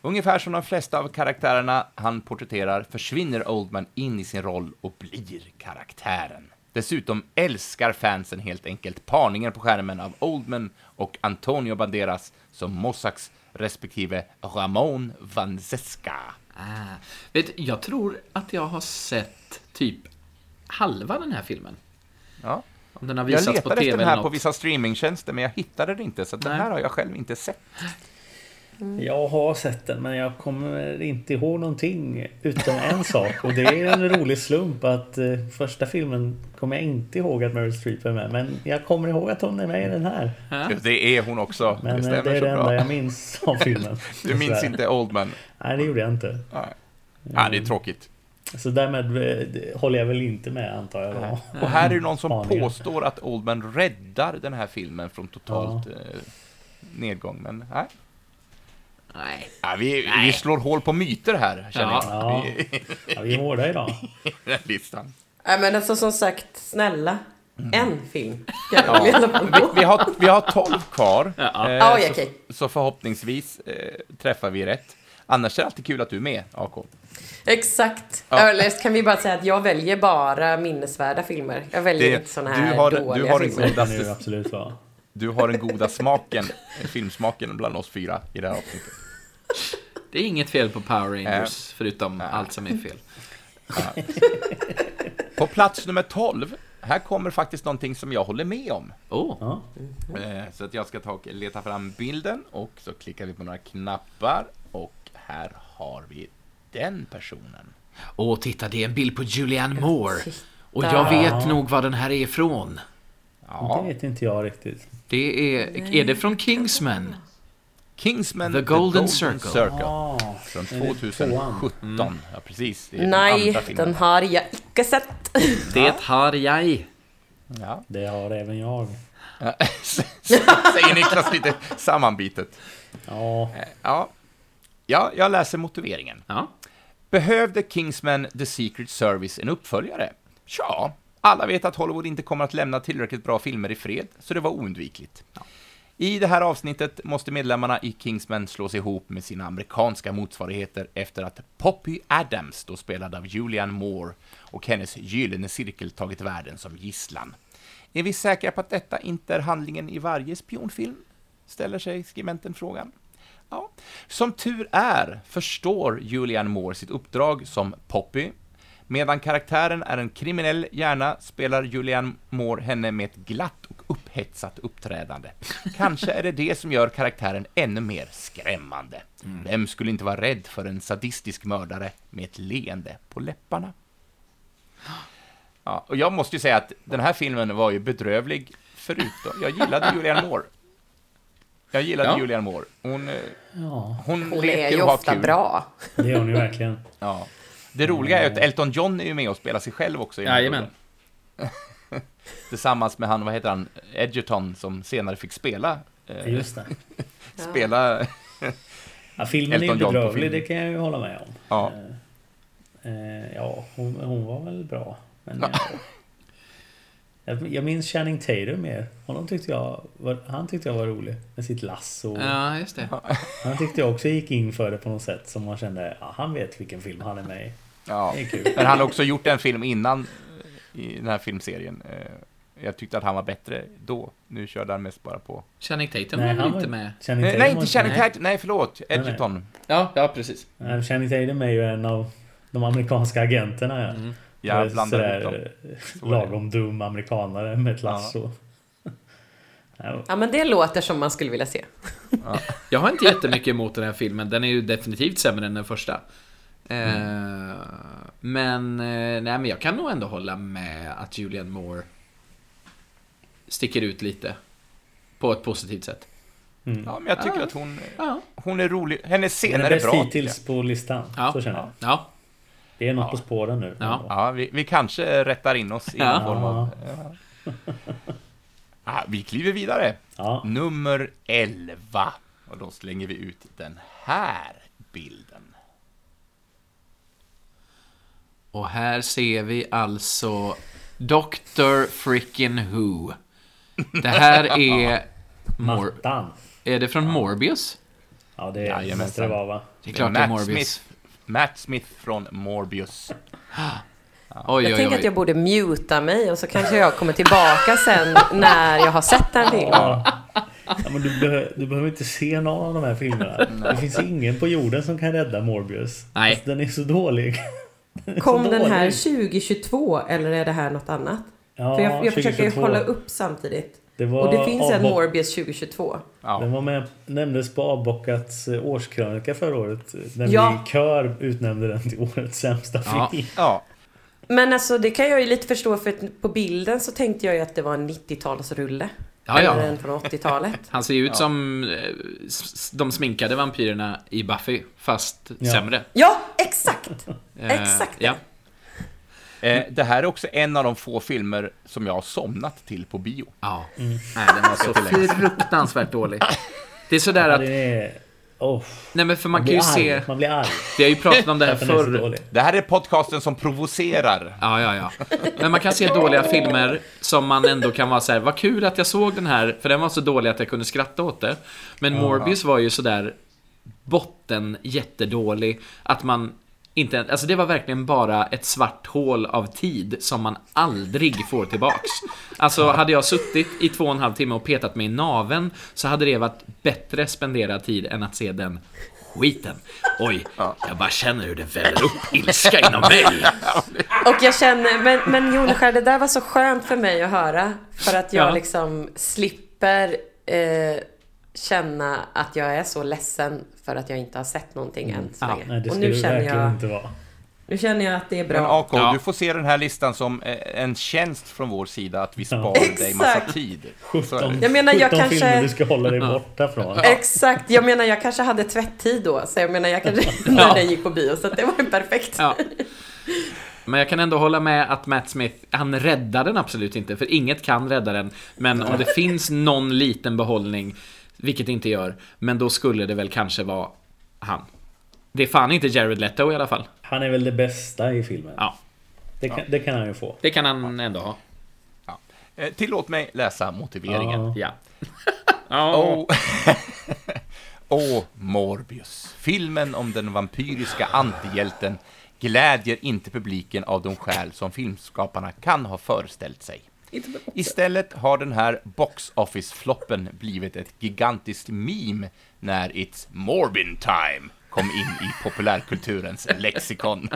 Ungefär som de flesta av karaktärerna han porträtterar försvinner Oldman in i sin roll och blir karaktären. Dessutom älskar fansen helt enkelt parningen på skärmen av Oldman och Antonio Banderas som Mossacks respektive Ramon Van Zeska. Ah. Vet, jag tror att jag har sett typ halva den här filmen. Ja. Om den har Jag visats på letade TV efter den här på något. vissa streamingtjänster, men jag hittade det inte, så den här har jag själv inte sett. Jag har sett den men jag kommer inte ihåg någonting utom en sak och det är en rolig slump att eh, första filmen kommer jag inte ihåg att Meryl Streep är med men jag kommer ihåg att hon är med i den här. Ja. Det är hon också. Men det eh, stämmer det är det enda bra. jag minns av filmen. Du minns inte Oldman? Nej det gjorde jag inte. Nej. Ja, det är tråkigt. Så därmed eh, håller jag väl inte med antar jag då. Och här är det någon som Aningen. påstår att Oldman räddar den här filmen från totalt eh, nedgång, men nej. Nej. Ja, vi, vi slår hål på myter här, känner Ja. jag. I Ja, vi är hårda idag. den listan. Nej men alltså som sagt, snälla. En film. Fall Vi, vi, har, vi har 12 kvar, Ja. eh, Oj, så, okej. så förhoppningsvis eh, träffar vi rätt. Annars är det alltid kul att du är med, AK. Exakt. Ja. Eller kan vi bara säga att jag väljer bara minnesvärda filmer. Jag väljer Det- inte såna du här har- du dåliga har filmer. Kan det ju absolut vara. Du har den goda smaken, filmsmaken bland oss fyra i det här avsnittet. Det är inget fel på Power Rangers, förutom allt som är fel. På plats nummer 12, här kommer faktiskt någonting som jag håller med om. Oh. Eh, Så att jag ska ta och leta fram bilden och så klickar vi på några knappar och här har vi den personen. Åh, titta, det är en bild på Julianne Moore. Och jag vet nog var den här är ifrån. Ja, Det vet inte jag riktigt. Det är... Är det från Kingsman? Kingsman The Golden Circle. Ah, Från är det 2017. Ja, precis. Det är den Nej, filmen. den har jag icke sett. Det har jag. Ja. Det har även jag. Säger Niklas lite sammanbitet. Ja, Eh, Ja. ja, jag läser motiveringen. Ja. Behövde Kingsman The Secret Service en uppföljare? Ja, alla vet att Hollywood inte kommer att lämna tillräckligt bra filmer i fred, så det var oundvikligt. I det här avsnittet måste medlemmarna i Kingsman slås ihop med sina amerikanska motsvarigheter efter att Poppy Adams, då spelad av Julian Moore, och hennes gyllene cirkel tagit världen som gisslan. Är vi säkra på att detta inte är handlingen i varje spionfilm? Ställer sig skribenten frågan. Ja. Som tur är förstår Julian Moore sitt uppdrag som Poppy. Medan karaktären är en kriminell hjärna spelar Julianne Moore henne med ett glatt och upphetsat uppträdande. Kanske är det det som gör karaktären ännu mer skrämmande. Vem skulle inte vara rädd för en sadistisk mördare med ett leende på läpparna? Ja, och jag måste ju säga att den här filmen var ju bedrövlig förutom... Jag gillade Julianne Moore. Jag gillade Ja. Julianne Moore. Hon, eh, ja, hon, Hon är ju ofta kul. bra. det gör ni verkligen. Ja. Det roliga är ju att Elton John är ju med och spelar sig själv också i Jajamän. Tillsammans med han, vad heter han, Edgerton, som senare fick spela, eh, Just det. spela, Ja, filmen är ju Elton John på bedrövlig, det kan jag ju hålla med om. ja. Eh, ja, hon, hon var väl bra. Men Ja. Ja. jag, jag minns Channing Tatum mer. Honom tyckte jag var, han tyckte jag var rolig. Med sitt lasso. Ja, just det. Han tyckte jag också gick in för det på något sätt. Som man kände, ja, han vet vilken film han är med i. ja. Det är kul. Men han har också gjort en film innan i den här filmserien. Eh, Jag tyckte att han var bättre då. Nu körde han mest bara på... Channing Tatum Nej, var han väl var- inte med? Channing Nej, inte Channing. Tatum, nej förlåt, nej. Edgerton. Ja, ja precis. Channing Tatum är ju en av de amerikanska agenterna. Ja. Mm. Jag blandar ihop dem. eh, Så är det. Lagom dum amerikanare med ett lasso. Ja. Ja, men det låter som man skulle vilja se. Jag har inte jättemycket emot den här filmen. Den är ju definitivt sämre än den första. Eh, men, eh, nej, men jag kan nog ändå hålla med att Julianne Moore sticker ut lite. På ett positivt sätt. Mm. Ja, men jag tycker Ja. att hon, Ja. hon är rolig. Hennes scener är är bäst bra. tycker hittills på listan. Ja. Så känner jag. Ja. Det är något Ja. på spåren nu. Ja. Ja, vi, vi kanske rättar in oss i någon Ja. form av... Ja. Ah, vi kliver vidare. Ja. Nummer 11. Och då slänger vi ut den här bilden. Och här ser vi alltså Dr. Frickin' Who. Det här är... Mor- Mattan. är det från Morbius? Ja, det måste det vara va? Det är klart det är Morbius. Smith, Matt Smith från Morbius. Oj, Jag oj, tänker att oj. jag borde muta mig och så kanske jag kommer tillbaka sen när jag har sett den filmen. Ja. Ja, men du, du behöver inte se någon av de här filmerna. Det finns ingen på jorden som kan rädda Morbius. Nej. Alltså, den är så dålig. Den är så Kom den här dålig. 2022 eller är det här något annat? Ja, För jag, jag försöker 2022. hålla upp samtidigt. Det var Och det finns en Morbius 2022. Ja. Den var med, nämndes på Avbockats eh, årskrönika förra året. När Ja. vi i kör utnämnde den till årets sämsta Ja. film. ja. Men alltså det kan jag ju lite förstå för på bilden så tänkte jag ju att det var en 90-talsrulle. Ja, ja. Eller en från 80-talet. Han ser ju ut som eh, de sminkade vampyrerna i Buffy, fast Ja. sämre. Ja, exakt! Eh, Exakt. Ja. Eh, det här är också en av de få filmer som jag har somnat till på bio. ja. Nej, den var så fruktansvärt dålig. Det är sådär att... det är... Oh, Nej men för man man kan ju arg. se... Man blir arg. Vi har ju pratat om det här förr. Det här är podcasten som provocerar. Ja, ja, ja. Men man kan se dåliga filmer som man ändå kan vara så här, vad kul att jag såg den här, för den var så dålig att jag kunde skratta åt det. Men Morbius var ju sådär botten jättedålig, att man inte, alltså det var verkligen bara ett svart hål av tid som man aldrig får tillbaks. Alltså hade jag suttit i två och en halv timme och petat mig i naven så hade det varit bättre spenderad tid än att se den skiten. Oj, jag bara känner hur det väller upp ilska inom mig. Och jag känner, men, men Joneskär, det där var så skönt för mig att höra. För att jag Ja. liksom slipper eh, känna att jag är så ledsen för att jag inte har sett någonting än så Ja, länge. Nej, det och skulle nu känner, jag, inte vara. nu känner jag att det är Men bra. AK, Ja. du får se den här listan som eh, en tjänst från vår sida att vi Ja. sparar dig massa tid. Så är 17, det. Jag menar, jag 17 kanske- filmer du ska hålla dig borta från. Exakt, jag menar jag kanske hade tvätttid då. Så jag menar jag kanske, när Ja. den gick på bio. Så att det var ju perfekt. Ja. Men jag kan ändå hålla med att Matt Smith, han räddar den absolut inte, för inget kan rädda den. Men om det finns någon liten behållning, vilket det inte gör, men då skulle det väl kanske vara han. Det är fan inte Jared Leto i alla fall. Han är väl det bästa i filmen. Ja, Det, kan, det kan han ju få. det kan han ändå ha. Ja. Eh, Tillåt mig läsa motiveringen. Ja. Ja. Ja. Åh, Åh, Morbius. Filmen om den vampyriska antihjälten glädjer inte publiken av de skäl som filmskaparna kan ha föreställt sig. Istället har den här box office-floppen blivit ett gigantiskt meme när It's Morbin time kom in i populärkulturens lexikon.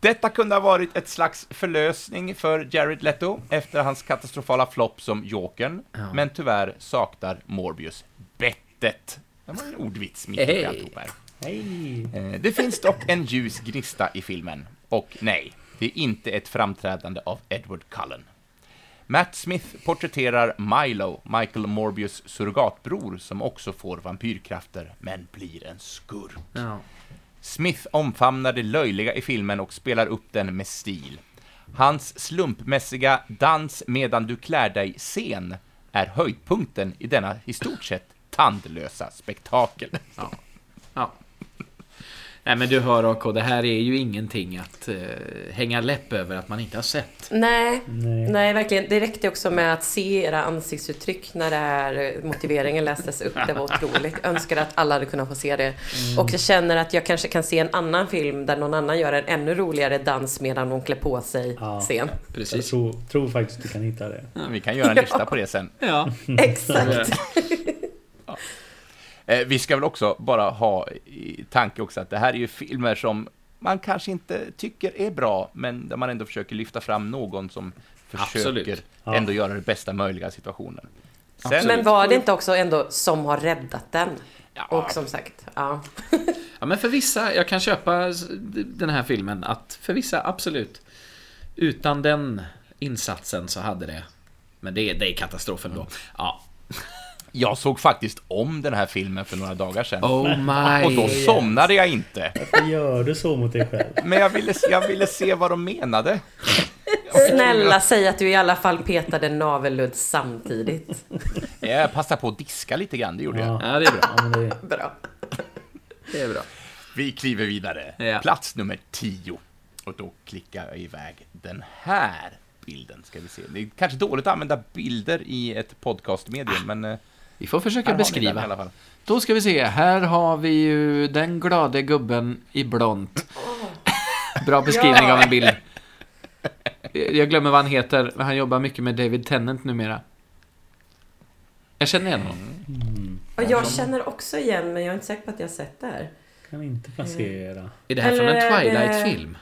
Detta kunde ha varit ett slags förlösning för Jared Leto efter hans katastrofala flopp som Jokern, men tyvärr saknar Morbius bettet. Det var en ordvits mitt i Hej. alltihop här. Hej! Eh, Det finns dock en ljus gnista i filmen. Och nej, det är inte ett framträdande av Edward Cullen. Matt Smith porträtterar Milo, Michael Morbius surrogatbror, som också får vampyrkrafter, men blir en skurk. Ja. Smith omfamnar det löjliga i filmen och spelar upp den med stil. Hans slumpmässiga dans medan du klär dig-scen är höjdpunkten i denna i stort sett tandlösa spektakel. ja. Nej men du hör AK, det här är ju ingenting att eh, hänga läpp över att man inte har sett. Nej, Nej. nej, verkligen. Det räckte också med att se era ansiktsuttryck när det här motiveringen lästes upp. Det var otroligt. Jag önskar att alla hade kunnat få se det. Och jag känner att jag kanske kan se en annan film där någon annan gör en ännu roligare dans medan de klär på sig Ja. scen. Jag Precis. tror, tror faktiskt du kan hitta det. Vi kan göra en lista på det sen. Ja. Exakt. Eh, vi ska väl också bara ha i tanke också att det här är ju filmer som man kanske inte tycker är bra, men där man ändå försöker lyfta fram någon som försöker. Ja. ändå göra det bästa möjliga i situationen. Sen. Men var det inte också ändå som har räddat den? Ja. Och som sagt, ja. Ja, men för vissa, jag kan köpa den här filmen, att för vissa, absolut. Utan den insatsen så hade det... Men det, är- det är katastrofen då. Ja. Jag såg faktiskt om den här filmen för några dagar sedan. Oh my... och då somnade jag inte. Varför gör du så mot dig själv? Men jag ville, jag ville se vad de menade. Snälla säg att du i alla fall petade navelludd samtidigt. Jag passade på att diska lite grann, det gjorde jag. Ja, det är bra. Ja, men det, Bra. Det är bra. Vi kliver vidare. Ja. Plats nummer 10. Och då klickar jag iväg den här bilden, ska vi se. Det är kanske dåligt att använda bilder i ett podcastmedium, men... eh, Vi får försöka här ni den i beskriva. alla fall. Då ska vi se, här har vi ju den glade gubben i blont. Bra beskrivning av en bild. Jag glömmer vad han heter, men han jobbar mycket med David Tennant numera. Jag känner igen honom. Och jag känner också igen, men jag är inte säker på att jag har sett det här. kan inte placera. Är det här från en Eller är det- Twilight-film?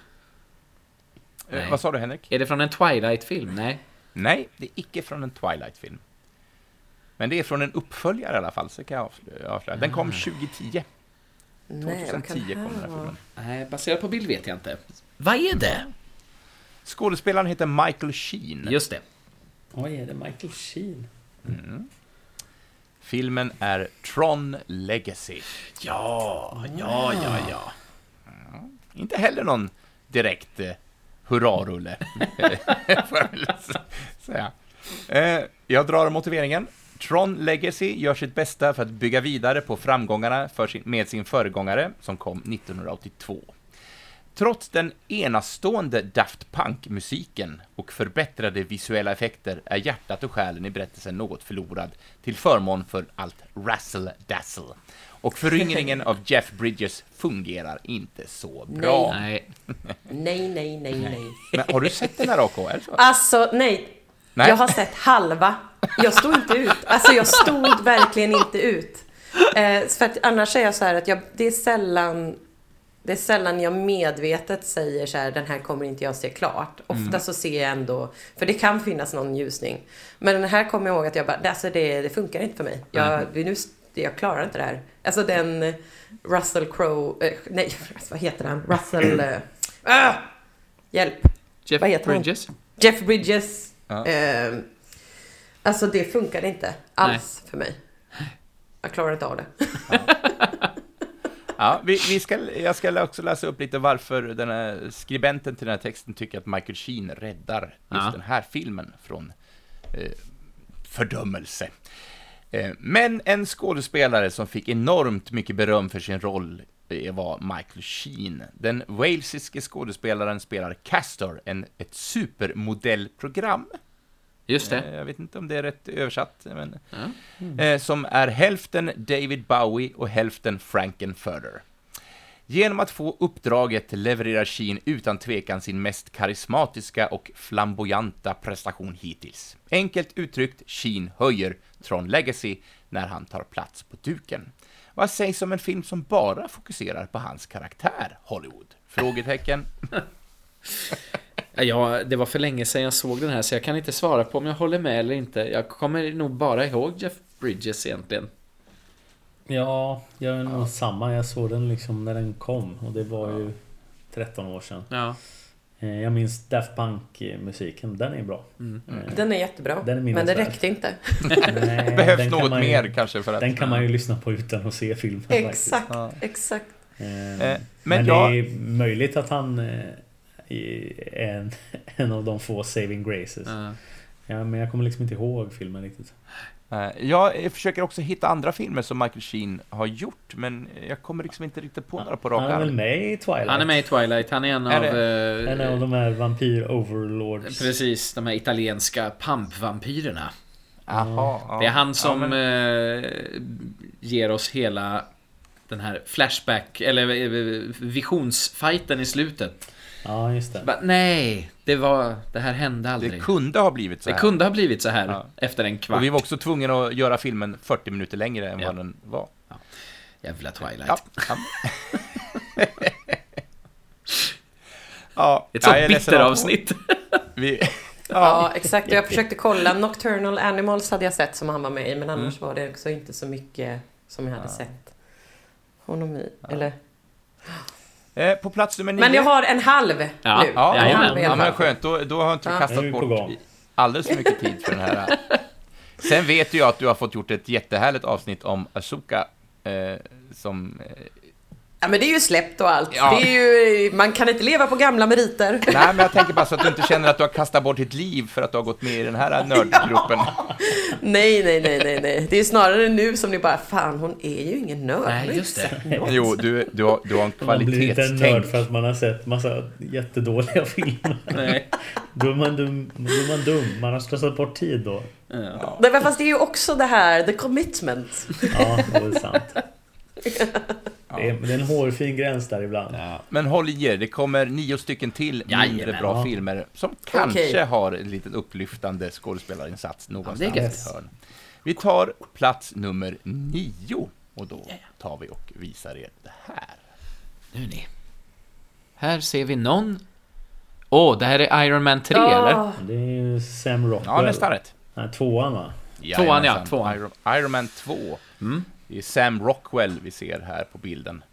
Eh, Nej. vad sa du, Henrik? Är det från en Twilight-film? Nej. Nej, det är icke från en Twilight-film. Men det är från en uppföljare i alla fall, så kan jag avslöja-. Den kom 2010. Nej, vad 2010 kan kom den här filmen. Nej, baserat på bild vet jag inte. Vad är det? Skådespelaren heter Michael Sheen. Just det. Oj, är det Michael Sheen? Filmen är Tron Legacy. Ja, ja, ja, ja. Inte heller någon direkt eh, hurrarulle, får jag väl säga. Eh, jag drar motiveringen. Tron Legacy gör sitt bästa för att bygga vidare på framgångarna sin, med sin föregångare, som kom 1982. Trots den enastående Daft Punk-musiken och förbättrade visuella effekter är hjärtat och själen i berättelsen något förlorad till förmån för allt razzle-dazzle. Och föryngringen av Jeff Bridges fungerar inte så bra. Nej. Nej, nej, nej, nej. Men har du sett den här AK? Alltså, nej. Nej. Jag har sett halva. Jag stod inte ut. Alltså, jag stod verkligen inte ut. Eh, för att annars är jag så här att jag, det är sällan det är sällan jag medvetet säger så här, den här kommer inte jag se klart. Ofta så ser jag ändå, för det kan finnas någon ljusning. Men den här kommer jag ihåg att jag bara, alltså det, det funkar inte för mig. Jag, vi nu, jag klarar inte det här. Alltså den eh, Russell Crowe, eh, nej vad heter han? Russell, ah, hjälp. Jeff Vad heter han? Bridges? Jeff Bridges. Ja. Eh, alltså det funkade inte alls för mig. Jag klarar inte av det. Ja, vi, vi ska, jag ska också läsa upp lite varför den här skribenten till den här texten tycker att Michael Sheen räddar just Ja. den här filmen från eh, fördömelse. Eh, men en skådespelare som fick enormt mycket beröm för sin roll eh, var Michael Sheen. Den walesiske skådespelaren spelar Castor, en, ett supermodellprogram. Just det. Eh, Jag vet inte om det är rätt översatt, men Ja. eh, som är hälften David Bowie och hälften Frankenfurter. Genom att få uppdraget levererar Sheen utan tvekan sin mest karismatiska och flamboyanta prestation hittills. Enkelt uttryckt, Sheen höjer Tron Legacy när han tar plats på duken. Vad sägs om en film som bara fokuserar på hans karaktär, Hollywood? Frågetecken. Ja, det var för länge sedan jag såg den här, så jag kan inte svara på om jag håller med eller inte. Jag kommer nog bara ihåg Jeff Bridges egentligen. Ja, jag är nog samma. Jag såg den liksom när den kom och det var ju 13 år sedan. Ja. Eh, Jag minns Daft Punk-musiken. Den är bra. Mm. Eh, Den är jättebra. Den är men det räckte inte. nej, Det behövs kan något man ju- mer kanske för att... Den kan man ju lyssna på utan att se filmen. Exakt, Ja. exakt. Eh, men Men, jag- det är möjligt att han är en, en av de få saving graces. Ja. Ja, men jag kommer liksom inte ihåg filmen riktigt. Eh, Jag försöker också hitta andra filmer som Michael Sheen har gjort, men jag kommer liksom inte riktigt på några på rak Han är väl arm. med i Twilight? Han är med i Twilight, han är en Är av... eh, En av de här vampyr-overlords. Precis, de här italienska pampvampyrerna. Jaha, ja. Det är han som Ja, men, eh, ger oss hela den här Flashback, eller eh, visionsfighten i slutet. Ja, just det. Bara, nej, det var... Det här hände aldrig. det kunde ha blivit så Det här. kunde ha blivit så här Ja. efter en kvart. Och vi var också tvungna att göra filmen 40 minuter längre än Ja. vad den var. Jävla Twilight. Ja. ja. ja. Ett ja, sånt bitteravsnitt. Vi... Ja, Ja. exakt. Jag försökte kolla. Nocturnal Animals hade jag sett som han var med i, men annars Mm. var det också inte så mycket som jag hade sett honom i. Eller? Eh, På plats nummer nio. Men jag har en halv Ja, nu. Ja, en halv ja, men skönt. Då, då har inte du Ja. Kastat bort alldeles för mycket tid för den här. Sen vet ju jag att du har fått gjort ett jättehärligt avsnitt om Asuka, eh, som... Ja, men det är ju släppt och allt. Ja. Det är ju, man kan inte leva på gamla meriter. nej, men jag tänker bara så att du inte känner att du har kastat bort ditt liv för att du har gått med i den här nördgruppen. Nej, nej, nej, nej, nej. Det är snarare nu som ni bara, fan hon är ju ingen nörd. Nej, just det. sett något." Jo, du, du, har, du har en Man blir inte en nörd kvalitetstänk. för att man har sett massa jättedåliga filmer. Nej. Då är man dum. Då är man dum. Man har slösat bort tid då. Ja. Nej, men fast det är ju också det här, the commitment. Ja, det är sant. Det är, det är en hårfin gräns där ibland. Men håll i er, det kommer nio stycken till mindre Jajamän. bra Ja. filmer som kanske Okej. har en liten upplyftande skådespelarinsats någonstans Ja, i ett hörn. Vi tar plats nummer nio och då tar vi och visar er det här. Nu ni. Här ser vi någon... Åh, det här är Iron Man 3, eller? Ah, Det är ju Sam Rockwell. Ja, nästan rätt. Nej, tvåan va? Tvåan, ja, tvåan. Iron, Iron Man 2. Mm. Det är Sam Rockwell vi ser här på bilden.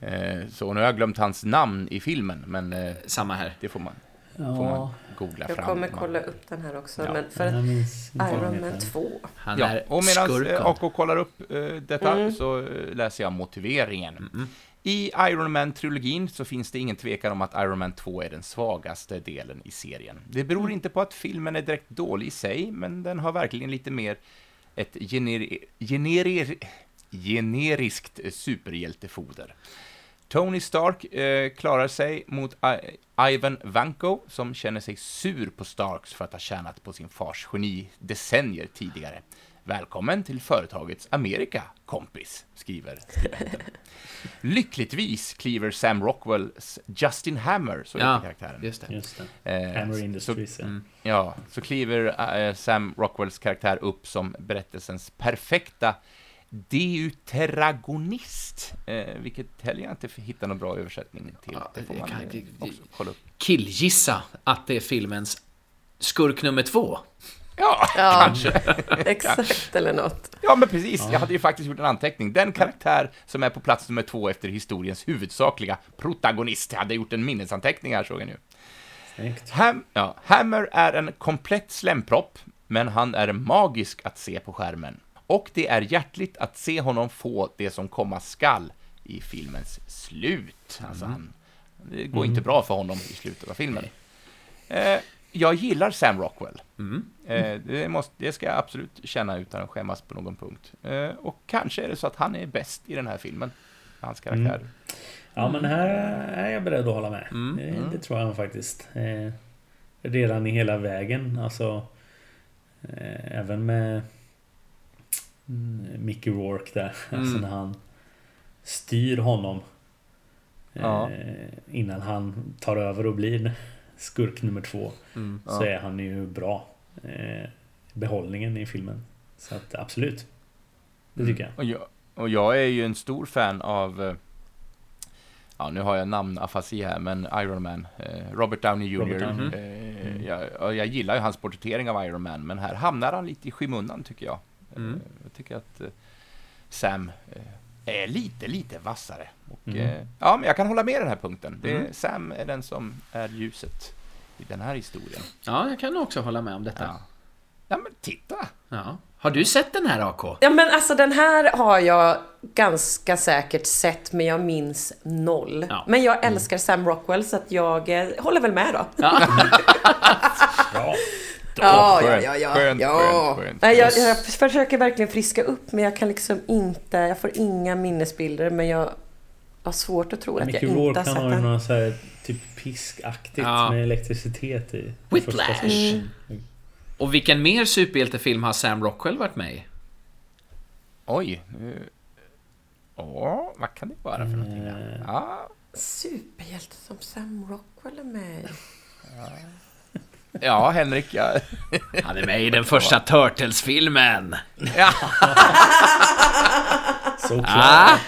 Eh, så nu har jag glömt hans namn i filmen, men eh, Samma här. det får man, får man Ja. googla jag fram. kommer Man- kolla upp den här också. Ja. Men för jag att Iron Man heter. 2. Han Ja, är och medan skurken. AK kollar upp eh, detta Mm. så eh, läser jag motiveringen. I Iron Man-trilogin så finns det ingen tvekan om att Iron Man 2 är den svagaste delen i serien. Det beror inte på att filmen är direkt dålig i sig, men den har verkligen lite mer ett generi generi generiskt superhjältefoder. Tony Stark eh, klarar sig mot I Ivan Vanko, som känner sig sur på Starks för att ha tjänat på sin fars geni decennier tidigare. Välkommen till företagets Amerika, kompis, skriver skribenten. Lyckligtvis kliver Sam Rockwells Justin Hammer, så heter Ja, karaktären. just det. Just det. Eh, Hammer så- Industries. ja. mm. Ja, så kliver eh, Sam Rockwells karaktär upp som berättelsens perfekta deuteragonist, eh, vilket heller jag inte hittar någon bra översättning till. Ja, det får man kan- också kolla upp. Killgissa att det är filmens skurk nummer två. Ja, Ja, kanske. exakt eller något. Ja, men precis. Jag hade ju faktiskt gjort en anteckning. Den karaktär som är på plats nummer två efter historiens huvudsakliga protagonist. Jag hade gjort en minnesanteckning här, såg jag nu. Ham ja, Hammer är en komplett slempropp, men han är magisk att se på skärmen. Och det är hjärtligt att se honom få det som komma skall i filmens slut. Alltså han, det går inte bra för honom i slutet av filmen. Eh, jag gillar Sam Rockwell. Eh, det, måste, det ska jag absolut känna utan att skämmas på någon punkt. Eh, och kanske är det så att han är bäst i den här filmen. Hans karaktär. Ja men här är jag beredd att hålla med. Mm. Det, det tror jag faktiskt. Eh, redan i hela vägen. Alltså eh, Även med mm, Mickey Rourke där. Alltså Mm. när han styr honom. Eh, Ja. Innan han tar över och blir skurk nummer två. Mm. Så är han ju bra. Eh, behållningen i filmen. Så att absolut. Det tycker jag. Och jag, och jag är ju en stor fan av, eh, ja nu har jag namnafasi här, men Iron Man, eh, Robert Downey Jr. Robert Downey. Eh, jag, och jag gillar ju hans porträttering av Iron Man, men här hamnar han lite i skymundan tycker jag. Mm. Eh, jag tycker att eh, Sam är lite, lite vassare. Och, Mm. eh, ja, men jag kan hålla med den här punkten. Det, Mm. Sam är den som är ljuset i den här historien. Ja, jag kan också hålla med om detta. Ja, ja men titta! Ja. Har du sett den här AK? Ja men alltså den här har jag ganska säkert sett men jag minns noll. Ja. Men jag älskar Sam Rockwell så att jag eh, håller väl med då. Ja, ja, skönt, ja, ja. skönt, ja. skönt, skönt. Nej, jag, jag försöker verkligen friska upp men jag kan liksom inte, jag får inga minnesbilder men jag har svårt att tro att jag Mickey inte Rourke har han sett har ju den. något så här typ piskaktigt Ja. med elektricitet i. Whiplash. första scenen. Och vilken mer superhjältefilm har Sam Rockwell varit med i? Oj. Åh, vad kan det vara för någonting? Eh. Ja, Superhjälte som Sam Rockwell är med i. ja Henrik, jag... Han är med i den första Turtles-filmen. Ja. Såklart. Ah,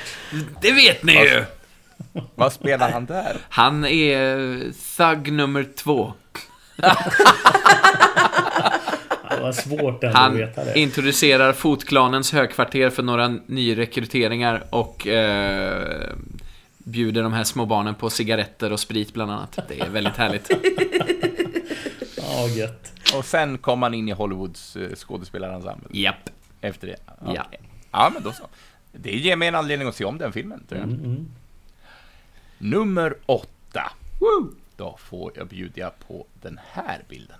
det vet ni ju! Vad spelar han där? Han är thug nummer två. Det var svårt att Han veta det. introducerar fotklanens högkvarter för några nyrekryteringar och eh, bjuder de här små barnen på cigaretter och sprit bland annat. Det är väldigt härligt. Ja, gött. Och sen kom han in i Hollywoods eh, skådespelarensemble Japp. efter det. Ja. Okej. Ja, men då så. Det ger mig en anledning att se om den filmen, tror jag. Mm, mm. Nummer åtta. Då får jag bjuda på den här bilden.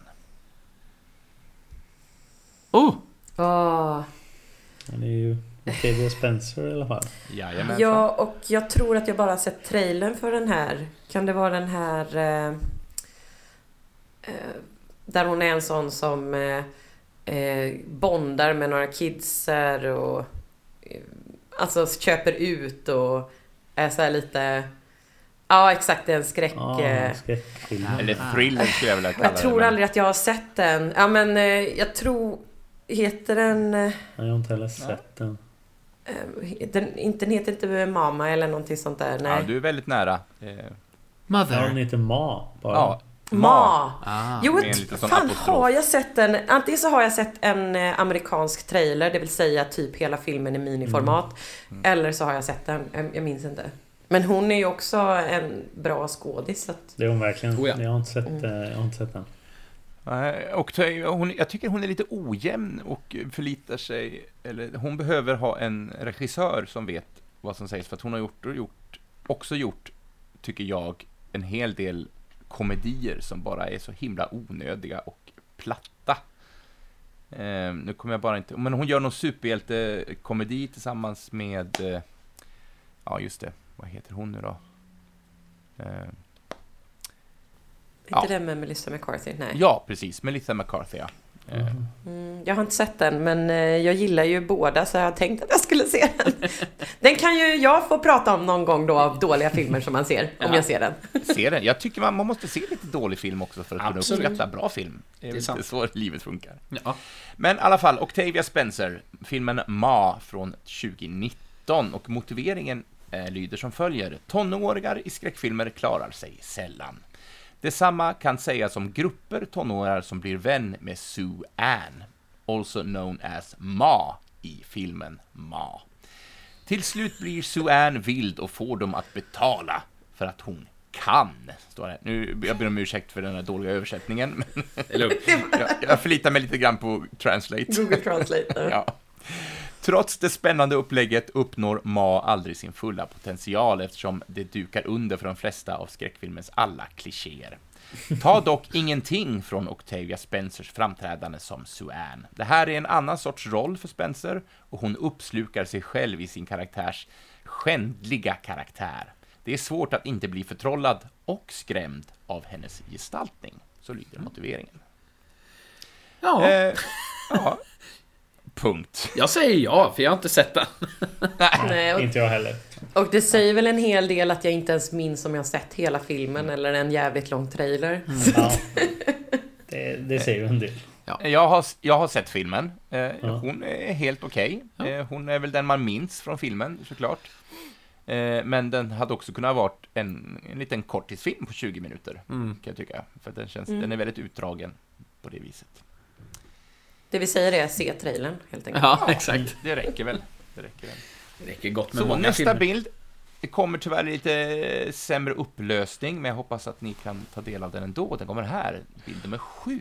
Oh! Åh. Han är ju Octavia Spencer i alla fall. Jajamensan. Ja, och jag tror att jag bara har sett trailern för den här. Kan det vara den här... Eh, eh, där hon är en sån som eh, eh, bondar med några kidser och... Eh, alltså köper ut och är så här lite... Ja, exakt. Det är en skräck... Ja, eh. Eller thriller skulle jag vilja kalla jag tror det. aldrig att jag har sett den. Ja, men eh, jag tror... Heter den... Eh, Jag har inte heller sett den. den, inte, den heter inte Mama eller någonting sånt där. Nej. Ja, du är väldigt nära. Eh, Ja, Mother. den heter Ma bara. ja, Ma. Ah. Jo, fan apostrof. har jag sett en... Antingen så har jag sett en eh, amerikansk trailer, det vill säga typ hela filmen i miniformat. Mm. Eller så har jag sett den, jag, jag minns inte. Men hon är ju också en bra skådis. Att, Det är hon verkligen. Oh ja. jag, har inte sett, Mm. eh, jag har inte sett den. Och hon, jag tycker hon är lite ojämn och förlitar sig, eller hon behöver ha en regissör som vet vad som sägs, för att hon har gjort, och gjort, också gjort, tycker jag, en hel del komedier som bara är så himla onödiga och platta. Eh, nu kommer jag bara inte, men hon gör någon superhjältekomedi tillsammans med, eh, ja just det, vad heter hon nu då? Eh, inte Ja. den med Melissa McCarthy? Nej. ja, precis, Melissa McCarthy, ja. Mhm. Mm, jag har inte sett den, men eh, jag gillar ju båda så jag har tänkt att jag skulle se den. Den kan ju jag få prata om någon gång då av dåliga filmer som man ser, om Ja. jag ser den. se den. Jag tycker man, man måste se lite dålig film också för att kunna Absolut. uppskatta bra film. Det är, Det är så livet funkar. Ja. Men i alla fall, Octavia Spencer, filmen Ma från 2019 och motiveringen eh, lyder som följer. Tonåringar i skräckfilmer klarar sig sällan. Detsamma kan sägas om grupper tonåringar som blir vän med Sue Ann, also known as Ma i filmen Ma. Till slut blir Sue Ann vild och får dem att betala för att hon kan, står det. Nu, jag ber om ursäkt för den här dåliga översättningen, men jag, jag förlitar mig lite grann på Translate. Google Translate. Ja. Trots det spännande upplägget uppnår Ma aldrig sin fulla potential eftersom det dukar under för de flesta av skräckfilmens alla klichéer. Ta dock ingenting från Octavia Spencers framträdande som Sue Ann. Det här är en annan sorts roll för Spencer och hon uppslukar sig själv i sin karaktärs skändliga karaktär. Det är svårt att inte bli förtrollad och skrämd av hennes gestaltning. Så lyder motiveringen. Ja, Eh, ja. Punkt. jag säger ja, för jag har inte sett den. Nej, och, Inte jag heller. och det säger väl en hel del att jag inte ens minns om jag sett hela filmen eller en jävligt lång trailer. Ja. Det, det säger ju en del. Jag har, jag har sett filmen. Eh, Ja. Hon är helt okej. Ja. Eh, hon är väl den man minns från filmen, såklart. Eh, men den hade också kunnat varit en, en liten korttidsfilm på 20 minuter, Mm. kan jag tycka. För att den, känns, Mm. den är väldigt utdragen på det viset. Det vi säger är se trailern helt enkelt. Ja, exakt. Det räcker väl. Det räcker väl. Det räcker gott med Så många nästa filmer. bild. Det kommer tyvärr lite sämre upplösning, men jag hoppas att ni kan ta del av den ändå. Den kommer här, bild nummer sju.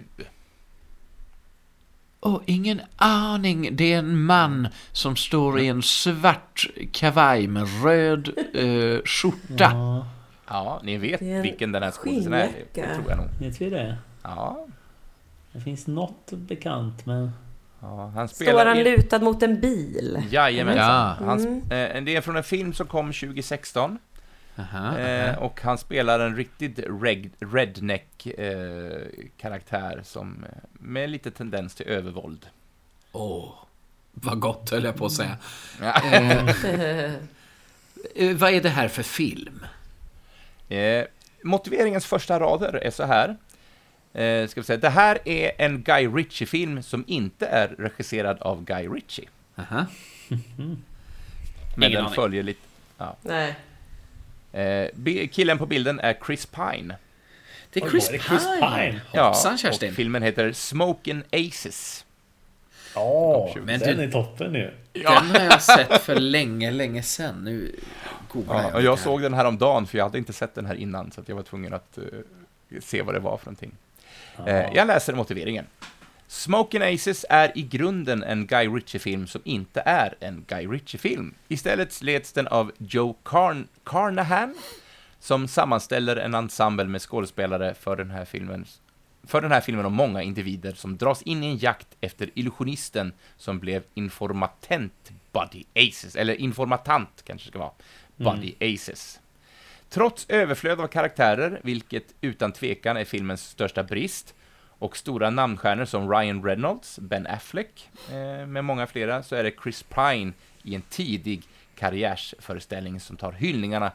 Åh, ingen aning. Det är en man som står i en svart kavaj med röd eh, skjorta. Ja, Ja, ni vet vilken den här skådisen är. Det tror jag nog. vet vi det? Ja, Det finns något bekant men... ja han Står spelar han i... lutad mot en bil? Jajamensan. Ja. Han, Mm. eh, det är från en film som kom 2016. Aha, Eh, aha. och han spelar en riktigt reg- redneck-karaktär som eh, med lite tendens till övervåld. Åh, vad gott höll jag på att säga. Eh, eh, vad är det här för film? Eh, motiveringens första rader är så här. Eh, ska vi säga, det här är en Guy Ritchie-film som inte är regisserad av Guy Ritchie. Aha. Men Ingen den aning. följer lite... Nej. Eh, killen på bilden är Chris Pine. Det är Oj, Chris, var det Chris Pine. Pine? Hoppsan, Kerstin. och filmen heter Smokin' Aces. Ja, Men den du- är toppen nu. Den har jag sett för länge, länge sedan. Nu googlar Ja, jag. och jag såg den här om dagen för jag hade inte sett den här innan, så att jag var tvungen att eh, se vad det var för någonting. Eh, jag läser motiveringen. Smoking Aces är i grunden en Guy Ritchie-film som inte är en Guy Ritchie-film. Istället leds den av Joe Carn Carnahan, som sammanställer en ensemble med skådespelare för den här filmen för den här filmen om många individer som dras in i en jakt efter illusionisten som blev informatent Buddy Aces, eller informatant kanske det ska vara, Buddy Aces. Trots överflöd av karaktärer, vilket utan tvekan är filmens största brist, och stora namnstjärnor som Ryan Reynolds, Ben Affleck, eh, med många flera, så är det Chris Pine i en tidig karriärsföreställning som tar hyllningarna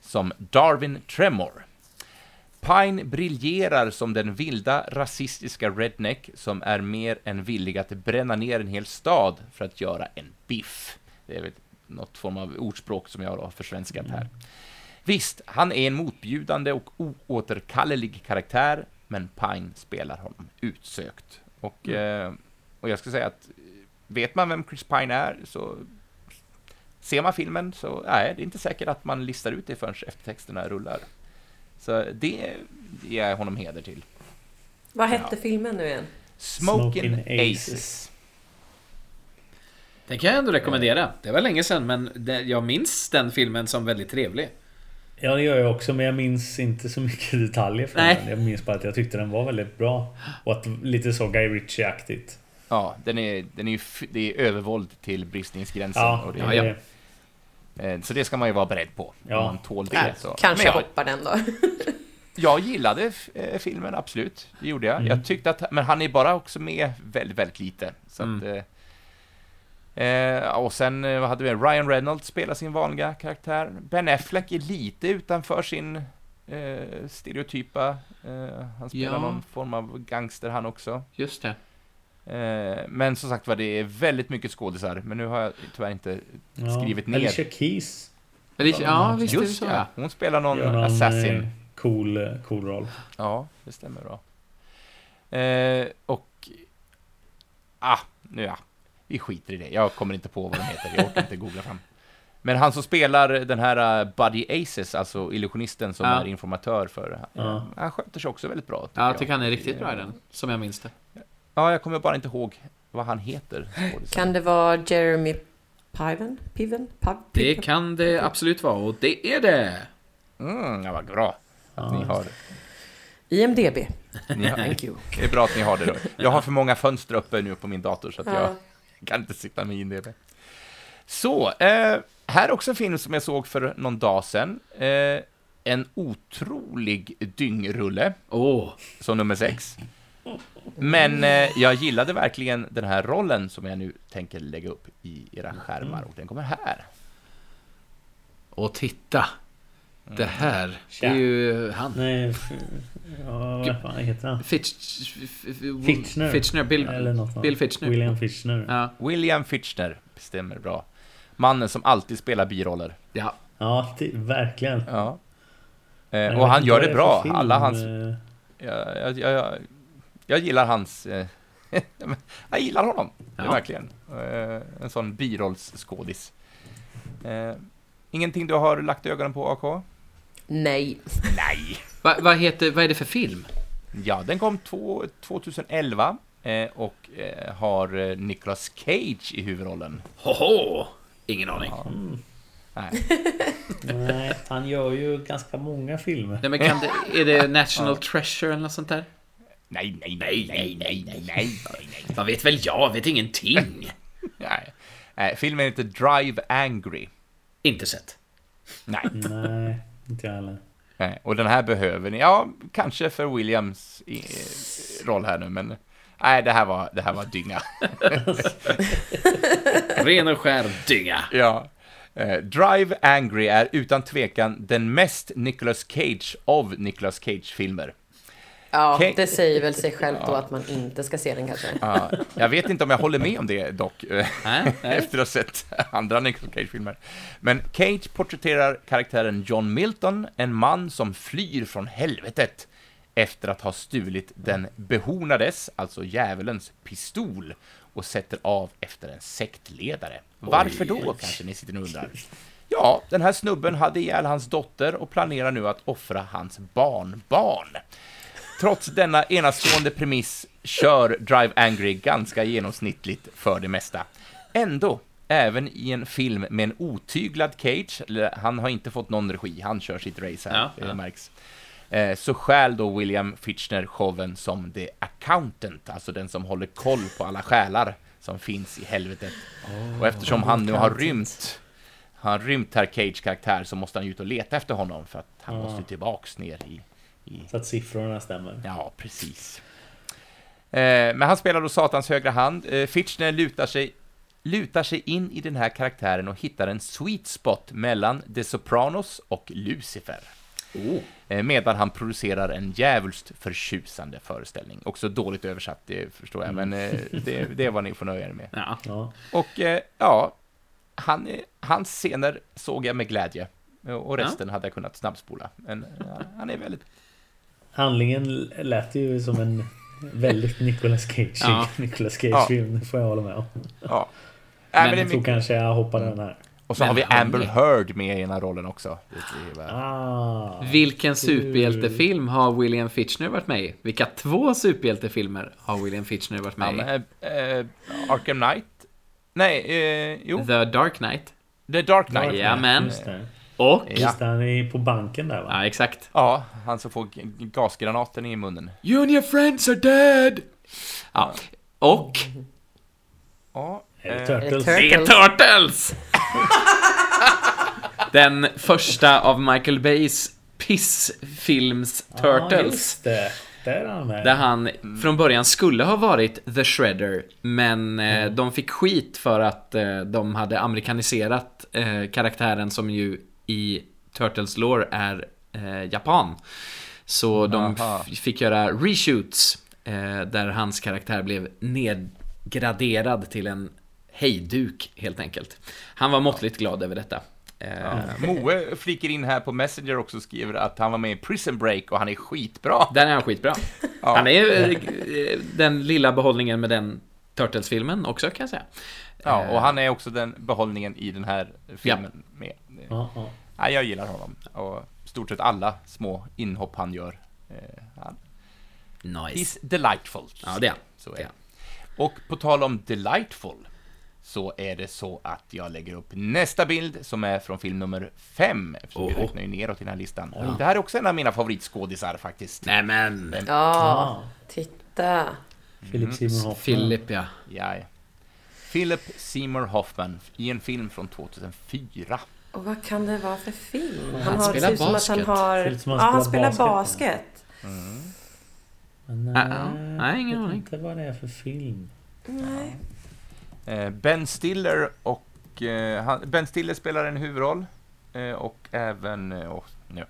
som Darwin Tremor. Pine briljerar som den vilda rasistiska redneck som är mer än villig att bränna ner en hel stad för att göra en biff. Det är väl något form av ordspråk som jag har försvenskat här. Mm. Visst, han är en motbjudande och oåterkallelig karaktär, men Pine spelar honom utsökt. Och, eh, och jag ska säga att vet man vem Chris Pine är så ser man filmen så nej, det är inte säkert att man listar ut det förrän eftertexterna rullar. Så det ger jag honom heder till. Vad hette filmen nu igen? Smoking, Smoking Aces. Aces. Den kan jag ändå rekommendera. Det var länge sedan, men jag minns den filmen som väldigt trevlig. Ja det gör jag också men jag minns inte så mycket detaljer från Nej. den. Jag minns bara att jag tyckte den var väldigt bra. Och att lite så Guy Ritchie-aktigt. Ja, den är, den är ju, det är övervåld till bristningsgränsen. Ja, och det, Ja, ja. eh, Så det ska man ju vara beredd på. Ja. Om man tål det. Äh, så. kanske jag hoppar den då. jag gillade eh, filmen, absolut. Det gjorde jag. Mm. Jag tyckte att, men han är bara också med väldigt, väldigt lite. Så att, eh, och sen eh, vad hade vi? Ryan Reynolds spelar sin vanliga karaktär. Ben Affleck är lite utanför sin eh, stereotypa. Eh, han spelar Ja. någon form av gangster han också. Just det. Eh, men som sagt var, det är väldigt mycket skådisar. Men nu har jag tyvärr inte Ja. skrivit ner. Alicia Keys. Eller, ja, visst är det Just så. ja, hon spelar någon, någon assassin. eh, cool, cool roll. Ja, det stämmer bra. Eh, och... Ah, nu ja. Vi skiter i det. Jag kommer inte på vad de heter. Jag orkar inte googla fram. Men han som spelar den här uh, Buddy Aces, alltså illusionisten som Ja. är informatör för... Ja. eh, han sköter sig också väldigt bra. tycker Ja, jag tycker han är riktigt Eh, bra i den, som jag minns det. Ja, jag kommer bara inte ihåg vad han heter. Kan det vara Jeremy Piven? Piven? Pav, Det Piven? kan det absolut vara, och det är det! Mm, ja, vad bra. Att Ja. ni har, IMDB. ni har, Thank you. det är bra att ni har det då. Jag har för många fönster uppe nu på min dator så att jag Ja. Kan inte sitta med IMDB. Så, eh, här är också en film som jag såg för någon dag sedan. Eh, en otrolig dyngrulle, Åh, som nummer sex. Men eh, jag gillade verkligen den här rollen som jag nu tänker lägga upp i era skärmar, och den kommer här. och titta! Det här, det Tja. är ju han. Nej, ja, vad fan heter han? Fitch... Fitchner. Fitchner, Bill, Eller något Bill Fitchner. William Fitchner. Ja, William Fitchner, stämmer bra. Mannen som alltid spelar biroller. ja. Ja, det, verkligen. Ja. Eh, och han gör det bra. Alla hans eh, jag, jag, jag, jag, jag gillar hans... Eh, jag gillar honom, Ja. verkligen. Eh, en sån birollsskådis. Eh, ingenting du har lagt ögonen på, AK? Nej. Nej! Va, vad, heter, vad är det för film? Ja, den kom två, 2011 eh, och eh, har eh, Nicolas Cage i huvudrollen. Hoho! Ingen aning. Ja. Mm. Nej. Nej, han gör ju ganska många filmer. Nej, men kan det, är det National Treasure eller något sånt där? Nej, nej, nej, nej, nej, nej, nej, nej, Vad vet väl jag? Vet ingenting. nej. Nej, filmen heter Drive Angry. Inte sett. Nej. Nej, inte jag heller. Nej, och den här behöver ni, ja, kanske för Williams roll här nu, men nej, det här var, det här var dynga. Ren och skär dynga. ja. Eh, Drive Angry är utan tvekan den mest Nicolas Cage av Nicolas Cage-filmer. Ja, Okej. det säger väl sig självt då att man inte ska se den kanske. Ja, jag vet inte om jag håller med om det dock, eh, efter att ha sett andra Nicolas Cage-filmer. Men Cage porträtterar karaktären John Milton, en man som flyr från helvetet efter att ha stulit den behornades, alltså djävulens, pistol och sätter av efter en sektledare. Varför då, kanske ni sitter och undrar? Ja, den här snubben hade ihjäl hans dotter och planerar nu att offra hans barnbarn. Trots denna enastående premiss kör Drive Angry ganska genomsnittligt för det mesta. Ändå, även i en film med en otyglad Cage, han har inte fått någon regi, han kör sitt race här, Ja, det ja. märks. Eh, så stjäl då William Fichtner showen som the accountant, alltså den som håller koll på alla själar som finns i helvetet. och eftersom han nu har rymt, han har rymt herr Cage karaktär så måste han ju ut och leta efter honom för att han Ja. måste tillbaks ner i, i Så att siffrorna stämmer. Ja, precis. Eh, men han spelar då Satans högra hand. Eh, Fitchner lutar sig, lutar sig in i den här karaktären och hittar en sweet spot mellan The Sopranos och Lucifer. Oh. Eh, medan han producerar en djävulskt förtjusande föreställning. Också dåligt översatt, det förstår jag, men eh, det, det är vad ni får nöja er med. Ja. Ja. Och eh, ja, han, hans scener såg jag med glädje. Och resten hade jag kunnat snabbspola. Men ja, han är väldigt Handlingen lät ju som en väldigt Nicolas Cage Ja. Nicolas Ja. Cage film, det får jag hålla med om. Ja. Men Nej, men Jag tror mycket- kanske jag hoppar den här. Och så har Men vi han Amber Heard med i den här rollen också. Ah, Vilken superhjältefilm har William Fichtner varit med i? Vilka två superhjältefilmer har William Fichtner varit Ja, med men, eh, Arkham Knight? Nej, eh, jo. i? The Dark Knight. The Dark Knight. Dark Ja, Just. Och? Ja. Just han är på banken där va? Ja, exakt. Ja, han som får gasgranaten i munnen. You and your friends are dead! Ja. Och... Ja, Är det eh, Turtles? Det är Turtles! Den första av Michael Bays pissfilms Ja, Turtles. just det. Där är han med. Där han från början skulle ha varit The Shredder, men eh, de fick skit för att eh, de hade amerikaniserat karaktären som ju i Turtles lore är eh, japan. Så de fick göra reshoots eh, där hans karaktär blev nedgraderad till en hejduk helt enkelt. Han var måttligt glad över detta. Eh, Moe flikar in här på Messenger också och skriver att han var med i Prison Break och han är skitbra. Den är han skitbra. Ja. Han är eh, den lilla behållningen med den Turtles-filmen också kan jag säga. Ja, Eh, och han är också den behållningen i den här filmen med. Ja, ja. Ja, jag gillar honom. Och stort sett alla små inhopp han gör. Eh, han, Nice. he's delightful. Ja, det är. Så är. Och på tal om delightful så är det så att jag lägger upp nästa bild som är från film nummer fem, eftersom vi räknar ju neråt i den här listan. Det här är också en av mina favoritskådisar faktiskt. Nej men... Ja, Ah. titta. Philip Seymour Hoffman. Philip ja. Ja, ja. Philip Seymour Hoffman i en film från 2004. Och vad kan det vara för film? Han har, spelar ut som att han basket. har... Ser ut som Ja, han han spelar basket. basket. Men, Ah, nej, ja. Nej, ingen jag vet aning. inte vad det är för film. Nej. Eh, Ben Stiller och... Eh, han, ben Stiller spelar en huvudroll. Eh, och även... Oh, nu.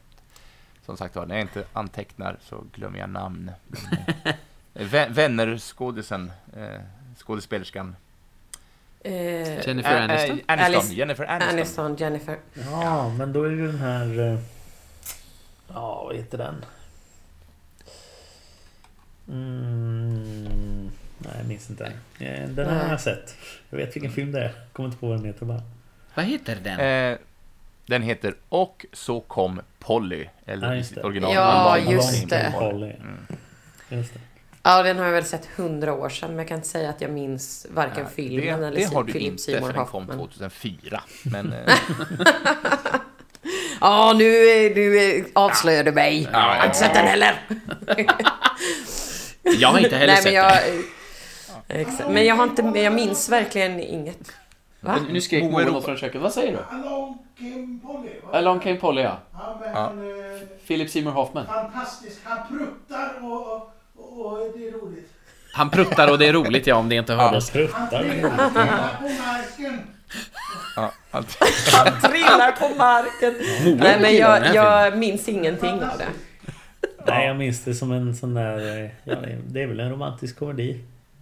Som sagt var, när jag inte antecknar så glömmer jag namn. Men, vä- Vänner-skådisen, skådespelerskan. Eh, Jennifer Aniston? Aniston. Alice- Jennifer Aniston. Aniston, Jennifer. Ja, men då är det ju den här... eh, Ja, vad heter den? Mm, nej, jag minns inte. Eh, Den har Nej. jag sett. Jag vet vilken film det är. Kommer inte på vad den heter bara. Vad heter den? Eh, den heter Och så kom Polly. Eller Ja, just det. original. Ja, just det. Polly. Mm. Just det. Ja, den har jag väl sett hundra år sedan, men jag kan inte säga att jag minns varken Nej, filmen det, eller det har du Philip inte, Seymour för den kom Hoffman. 2004. Men, eh, Ja, nu, nu avslöjar du mig. Jag har inte sett den heller. Jag har inte heller Nej, sett men jag... Exakt. Men jag har inte, jag minns verkligen inget. Va? den. Nu skrek Moe från köket. Vad säger du? Along came Polly. va? Along came Polly ja. Ja, Ja. eh, Philip Seymour Hoffman. fantastisk. Han pruttar och, och det är roligt. Han pruttar och det är roligt ja, om det inte hördes. Han Pruttar. på marken. ja. Han trillar på marken. Nej, men här jag, jag minns ingenting av det. Nej, jag minns det som en sån där... eh, Ja, det är- väl en romantisk komedi.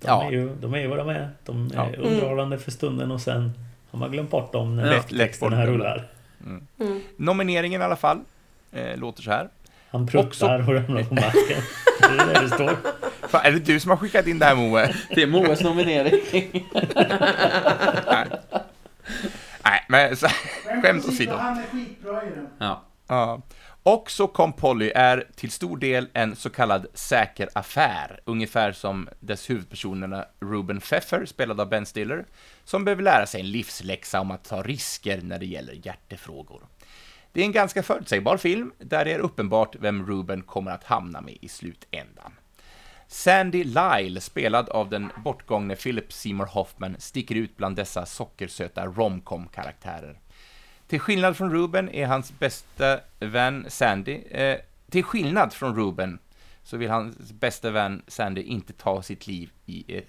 De, Ja. är, ju, de är ju vad de är. De är Ja. underhållande för stunden och sen har man glömt bort dem när eftertexterna lätt bort rullar. Nomineringen i alla fall eh, låter så här. Han pruttar och ramlar på marken. Det är det det står. Fan, är det du som har skickat in det här Moe? Det är Moes nominering. Nej, men så, Skämt åsido. Han är skitbra i den. Ja. Ja. Och så kom Polly är till stor del en så kallad säker affär, ungefär som dess huvudpersonerna Ruben Pfeffer, spelad av Ben Stiller, som behöver lära sig en livsläxa om att ta risker när det gäller hjärtefrågor. Det är en ganska förutsägbar film, där det är uppenbart vem Ruben kommer att hamna med i slutändan. Sandy Lyle, spelad av den bortgångne Philip Seymour Hoffman, sticker ut bland dessa sockersöta romcom-karaktärer. Till skillnad från Ruben är hans bästa vän Sandy, eh, till skillnad från Ruben, så vill hans bästa vän Sandy inte ta sitt liv i eh,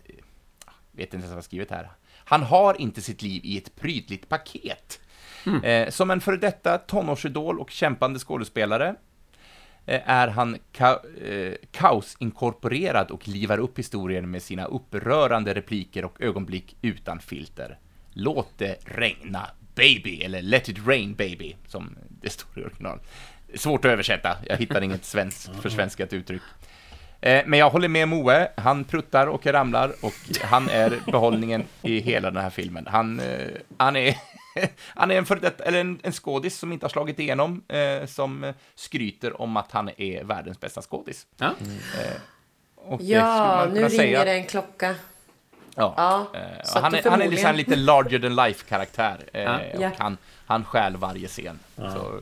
vet inte ens vad jag har skrivit här. Han har inte sitt liv i ett prydligt paket. Eh, som en före detta tonårsidol och kämpande skådespelare eh, är han ka eh, kaosinkorporerad och livar upp historien med sina upprörande repliker och ögonblick utan filter. Låt det regna, baby, eller let it rain, baby, som det står i original. Svårt att översätta, jag hittar inget svenskt försvenskat uttryck. Eh, Men jag håller med Moe, han pruttar och ramlar och han är behållningen i hela den här filmen. Han, eh, han är han är en, för detta, eller en, en skådis som inte har slagit igenom, eh, som eh, skryter om att han är världens bästa skådis. Ja. Eh, och det skulle Ja, nu ringer säga. det en klocka. Ja. Ja, Eh, han, är, han är liksom en lite larger than life-karaktär. Eh, Ja. han, han stjäl varje scen. Så,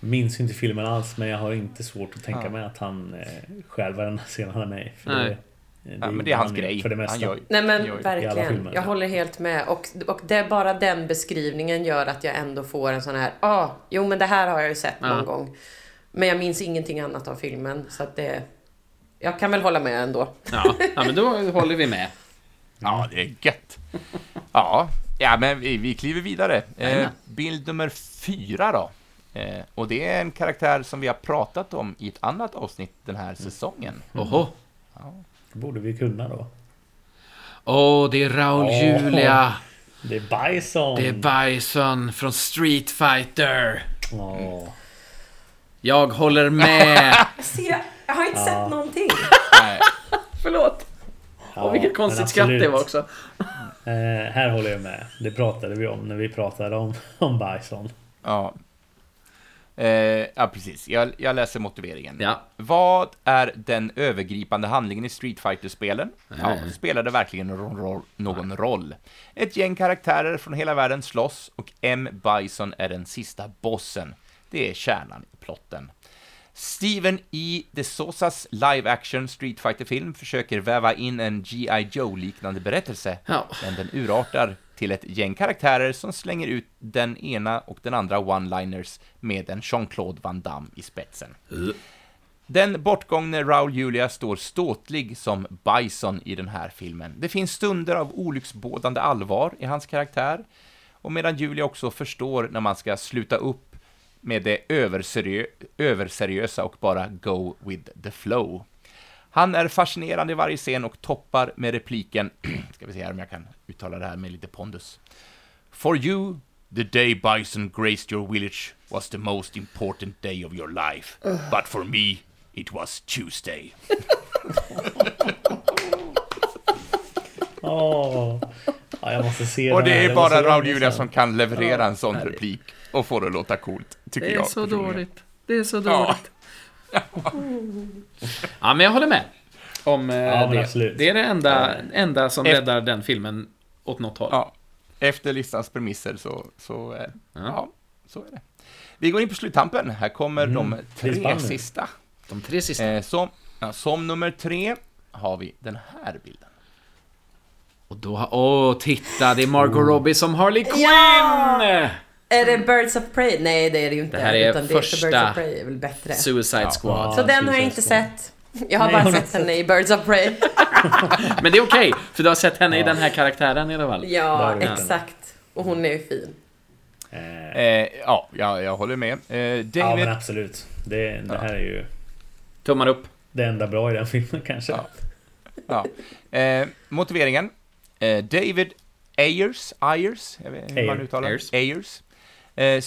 Minns inte filmen alls men jag har inte svårt att tänka Ja. mig att han eh, själv varenda scen han är med i. Nej. det, ja, men det är hans han grej. För det mesta. Han gör, Nej men gör verkligen, filmer. jag håller helt med. Och, och det, bara den beskrivningen gör att jag ändå får en sån här, ja, ah, jo men det här har jag ju sett Ja. någon gång. Men jag minns ingenting annat av filmen, så att det... Jag kan väl hålla med ändå. Ja. ja, men då håller vi med. Ja, det är gött. Ja, ja men vi, vi kliver vidare. Eh, bild nummer fyra då. Eh, och det är en karaktär som vi har pratat om i ett annat avsnitt den här säsongen. Oho. Det borde vi kunna då. Åh, det är Raul Åh. Julia. Det är Bison! Det är Bison från Street Fighter. Åh. Jag håller med. Se, jag har inte sett någonting. Nej, Förlåt. Ja, Och vilket konstigt skratt det var också. Eh, här håller jag med. Det pratade vi om när vi pratade om, om Bison. ja. Eh, ja, precis. Jag, jag läser motiveringen. Ja. Vad är den övergripande handlingen i Street Fighter-spelen? Ja, spelar det verkligen någon roll, någon roll? Ett gäng karaktärer från hela världen slåss och M. Bison är den sista bossen. Det är kärnan i plotten. Steven E. De Sosas live-action Street Fighter-film försöker väva in en G.I. Joe-liknande berättelse, Ja. men den urartar till ett gäng karaktärer som slänger ut den ena och den andra one-liners med en Jean-Claude Van Damme i spetsen. Den bortgångne Raul Julia står ståtlig som Bison i den här filmen. Det finns stunder av olycksbådande allvar i hans karaktär, och medan Julia också förstår när man ska sluta upp med det överseriö överseriösa och bara go with the flow. Han är fascinerande i varje scen och toppar med repliken, ska vi se här om jag kan uttala det här med lite pondus. For you, the day Bison graced your village was the most important day of your life. But for me, it was Tuesday. Åh. Ja, jag måste se Och det är Det så bara Raul Julia som kan leverera Ja, en sån replik och få det att låta coolt, tycker Det är jag. så dåligt. Det är så dåligt. Ja, men jag håller med. Om eh, Ja, det. absolut. Det är det enda, enda som Efter- räddar den filmen åt något håll. Ja, efter listans premisser så, så, eh, Ja. ja. så är det. Vi går in på sluttampen. Här kommer de det är tre sista. De tre sista. Eh, som, ja, som nummer tre har vi den här bilden. Och då har... Åh, titta! Det är Margot Oh. Robbie som Harley Quinn! Ja! Är det Birds of Prey? Nej, det är det ju inte. Det här är utan första Birds of Prey är väl bättre. Suicide Ja. Squad. Så Ja, den har jag inte Squad. sett. Jag har Nej, bara har sett henne i Birds of Prey. Men det är okej, för du har sett henne i Ja. den här karaktären i alla fall. Ja, exakt. Och hon är ju fin. Eh, Eh, ja, jag, jag håller med. Eh, ja David... men absolut. Det, det Ja. här är ju Tummar upp. det enda bra i den filmen kanske. Ja. Ja. Eh, motiveringen. Eh, David Ayers, Ayers, jag vet hur man Ayer. uttalar Ayers. Ayers. Eh,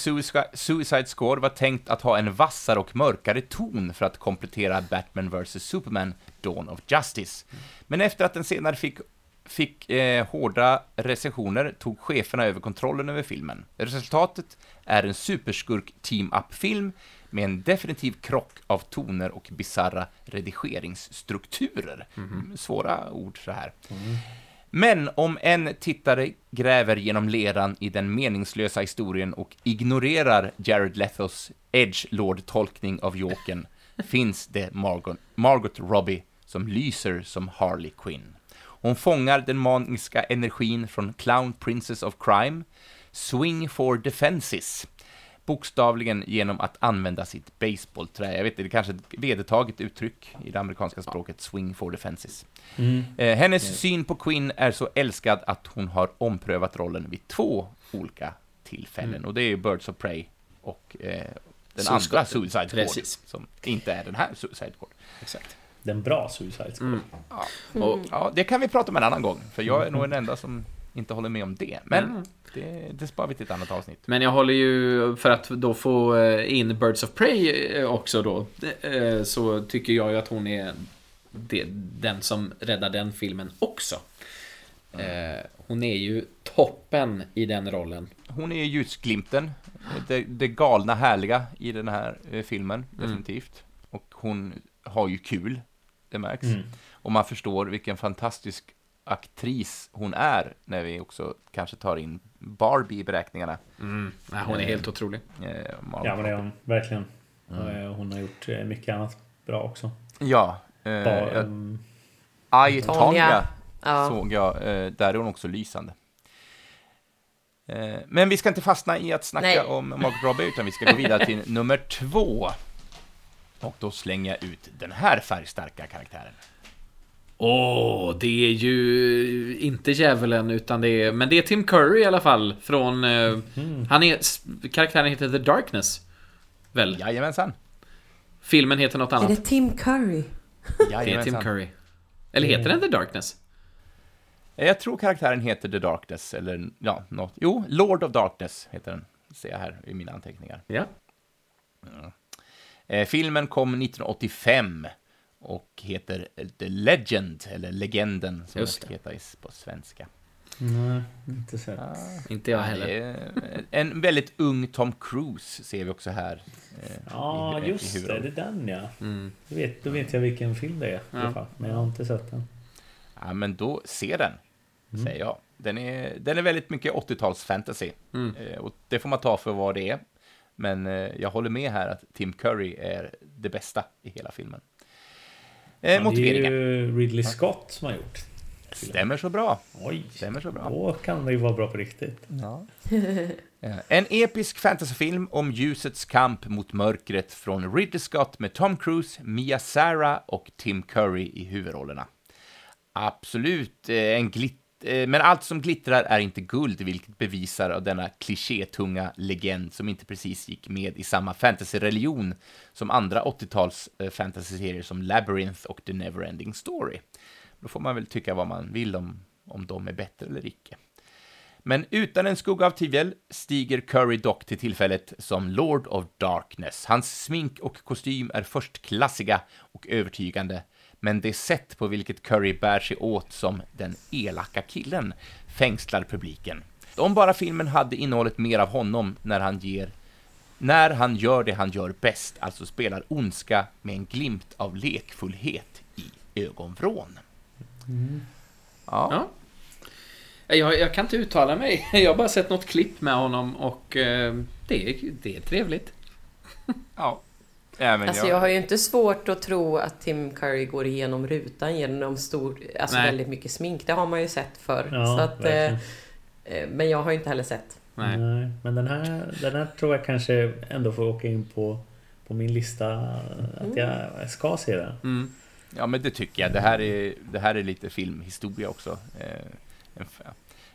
Suicide, Squad var tänkt att ha en vassare och mörkare ton för att komplettera Batman vs Superman Dawn of Justice. Men efter att den senare fick fick eh, hårda recensioner tog cheferna över kontrollen över filmen. Resultatet är en superskurk team-up-film med en definitiv krock av toner och bizarra redigeringsstrukturer. Svåra ord så här. Men om en tittare gräver genom leran i den meningslösa historien och ignorerar Jared Lethos Edge-lord-tolkning av Jokern finns det Margot, Margot Robbie som lyser som Harley Quinn. Hon fångar den maniska energin från Clown Princess of Crime, Swing for Defenses, bokstavligen genom att använda sitt baseballträ. Jag vet inte, det är kanske ett vedertaget uttryck i det amerikanska språket, swing for defenses. Mm. Eh, hennes syn på Quinn är så älskad att hon har omprövat rollen vid två olika tillfällen. Mm. Och det är ju Birds of Prey och eh, den Suicide- andra Suicide Squad, Precis. som inte är den här Suicide Squad. Exakt. Den bra Suicide Squad. Mm. Mm. Och, Ja, det kan vi prata om en annan gång, för jag är nog den enda som inte håller med om det. Men det, det sparar vi till ett annat avsnitt. Men jag håller ju, för att då få eh, in Birds of Prey eh, också då, eh, så tycker jag ju att hon är den som räddar den filmen också. Eh, Hon är ju toppen i den rollen. Hon är ljusglimten, det, det galna härliga i den här filmen, definitivt. Och hon har ju kul, det märks. Mm. Och man förstår vilken fantastisk aktris hon är, när vi också kanske tar in Barbie i beräkningarna. Nej, hon är helt otrolig. Eh, Ja men det är hon verkligen. Mm. Eh, Hon har gjort eh, mycket annat bra också. Ja, eh, mm, I, Tonya. Ja. såg jag, eh, där är hon också lysande. Eh, men vi ska inte fastna i att snacka Nej. om Margot Robbie, utan vi ska gå vidare till nummer två. Och då slänger jag ut den här färgstarka karaktären. Åh, det är ju inte djävulen utan det är... Men det är Tim Curry i alla fall från... eh, Han är... Karaktären heter The Darkness. Väl? Jajamensan. Filmen heter något Är annat. det Tim Curry? Det är Tim Jajamensan. Curry. Eller heter den The Darkness? Jag tror karaktären heter The Darkness, eller ja, något. Jo, Lord of Darkness heter den, ser jag här i mina anteckningar. Ja. Eh, filmen kom 1985 och heter The Legend, eller Legenden, som Just det ska heta is- på svenska. nej, inte sett. Inte jag Det heller. En väldigt ung Tom Cruise ser vi också här. eh, Ja, i- i just det. huvudrollen. Det är den ja. Mm. Då vet, då vet jag vilken film det är. i Ja. fall. Men jag har inte sett den. Ja, men då, se den, Mm. säger jag. Den är, den är väldigt mycket 80-tals fantasy. Mm. Eh, och det får man ta för vad det är. Men eh, jag håller med här att Tim Curry är det bästa i hela filmen. Eh, Ja, det är ju Ridley Scott som har gjort. Stämmer så bra. Oj, Stämmer så bra. då kan det ju vara bra på riktigt. Eh, En episk fantasyfilm om ljusets kamp mot mörkret från Ridley Scott med Tom Cruise, Mia Sara och Tim Curry i huvudrollerna. Absolut, eh, en glitt eh, Eh, men allt som glittrar är inte guld, vilket bevisar av denna klichétunga legend som inte precis gick med i samma fantasy-religion som andra 80-tals eh, fantasy-serier som Labyrinth och The Neverending Story. Då får man väl tycka vad man vill om, om de är bättre eller icke. Men utan en skugga av tvivel stiger Curry dock till tillfället som Lord of Darkness. Hans smink och kostym är förstklassiga och övertygande, men det sätt på vilket Curry bär sig åt som den elaka killen fängslar publiken. Om bara filmen hade innehållit mer av honom när han ger när han gör det han gör bäst, alltså spelar ondska med en glimt av lekfullhet i ögonvrån. Ja, Ja. Jag, jag kan inte uttala mig. Jag har bara sett något klipp med honom och eh, det, är, det är trevligt. ja. Men Alltså jag har ju inte svårt att tro att Tim Curry går igenom rutan genom stor, alltså Nej. väldigt mycket smink. Det har man ju sett förr. Ja, så att, eh, eh, men jag har ju inte heller sett. Nej. Nej, men den här, den här tror jag kanske ändå får åka in på, på min lista. Att jag ska se den. Mm. Ja, men det tycker jag. Det här är, det här är lite filmhistoria också. Eh,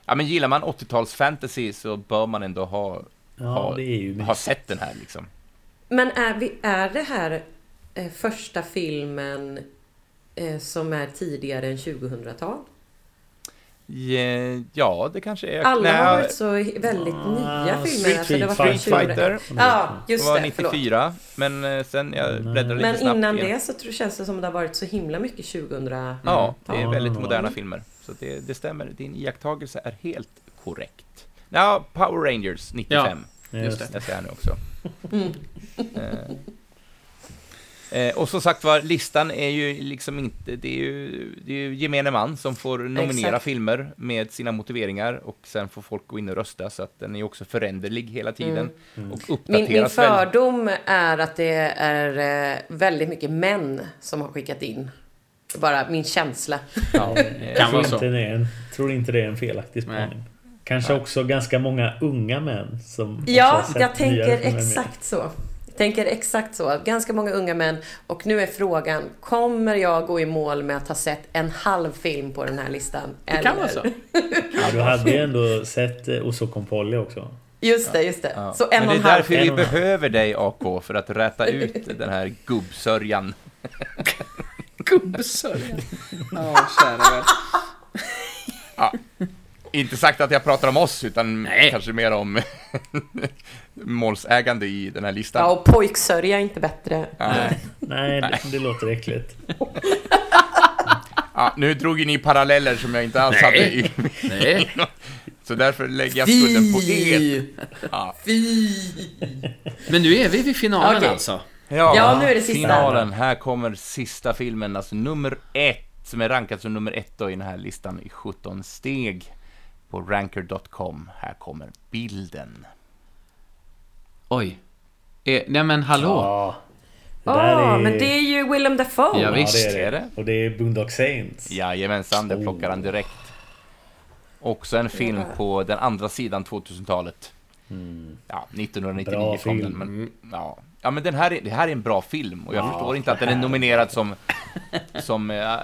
ja, men gillar man 80-tals fantasy så bör man ändå ha, Ja, ha, det är ju ha sett den här liksom. Men är, vi, är det här eh, första filmen eh, som är tidigare än 2000-tal? Ja, ja, det kanske är... Alla har varit så väldigt nya Ah, filmer. alltså, det var Street Street 2000. Fighter Ja, det just var det. Förlåt. 94, men eh, sen jag bläddrade lite Men snabbt innan igen. det så tror, känns det som det har varit så himla mycket 2000 Ja, det är Ja, väldigt ja, moderna ja. filmer. Så det, det stämmer. Din iakttagelse är helt korrekt. Ja, Power Rangers 95. Just det. Jag ser nu också. Mm. Eh, eh, och som sagt var, listan är ju liksom inte, det är ju, det är ju gemene man som får nominera Exakt. filmer med sina motiveringar och sen får folk gå in och rösta så att den är ju också föränderlig hela tiden Mm. och Min, uppdateras min fördom är att det är eh, väldigt mycket män som har skickat in. Bara min känsla. Ja, Jag Kan vara så. inte, det är en, tror inte det är en felaktig spaning. Kanske också ganska många unga män som Ja, jag tänker exakt så. Jag tänker exakt så. Ganska många unga män. Och nu är frågan, kommer jag gå i mål med att ha sett en halv film på den här listan? Det kan vara så. Ja, du hade ju ändå sett eh, Oso Compolli också. Just det, just det. Ja. Så en Men det är halv därför vi behöver dig, AK, för att räta ut den här gubbsörjan. Gubbsörja. Ja, kära värld. Inte sagt att jag pratar om oss, utan Nej. kanske mer om målsägande i den här listan. Ja, och pojksörja är inte bättre. Nej. Nej, det, det låter äckligt. Ja, nu drog ju ni paralleller som jag inte alls Nej. hade i, Nej. Så därför lägger jag skulden på er. Ja. Fy! Men nu är vi vid finalen Okej. alltså. Ja, nu är det sista. Finalen. Här kommer sista filmen, alltså nummer ett, som är rankad som nummer ett då i den här listan i 17 steg på ranker.com. Här kommer bilden. Oj. Eh, nej men hallå. Ja. Ja, där är... men det är ju Willem Dafoe. Ja, Ja, visst. det är det. det? Och det är Boondock Saints. Jajamensan, det Oh. plockar han direkt. Också en film på den andra sidan 2000-talet. Mm. Ja, 1999 Bra kom den, film. men ja. Ja, men den här är, det här är en bra film och jag Ja, förstår inte att den är nominerad som, som, vad-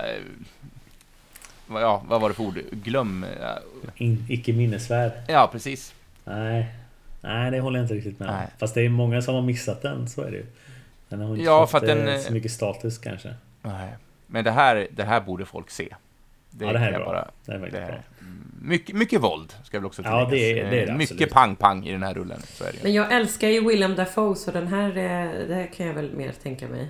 ja, vad var det för ord? Glöm, eh, In, icke minnesvärd. ja precis. Nej. Nej, det håller jag inte riktigt med. Nej. Fast det är många som har missat den, så är det ju. Den har inte Ja, fått den, eh, eh, så mycket status kanske. Nej. Men det här, det här borde folk se. Det ja, det här är bra. bara- det är faktiskt det bra. mycket, mycket våld, ska väl också Ja, tilläggas. det är- det är det Mycket pang-pang i den här rullen, så är det. Men jag älskar ju Willem Dafoe så den här, det här kan jag väl mer tänka mig.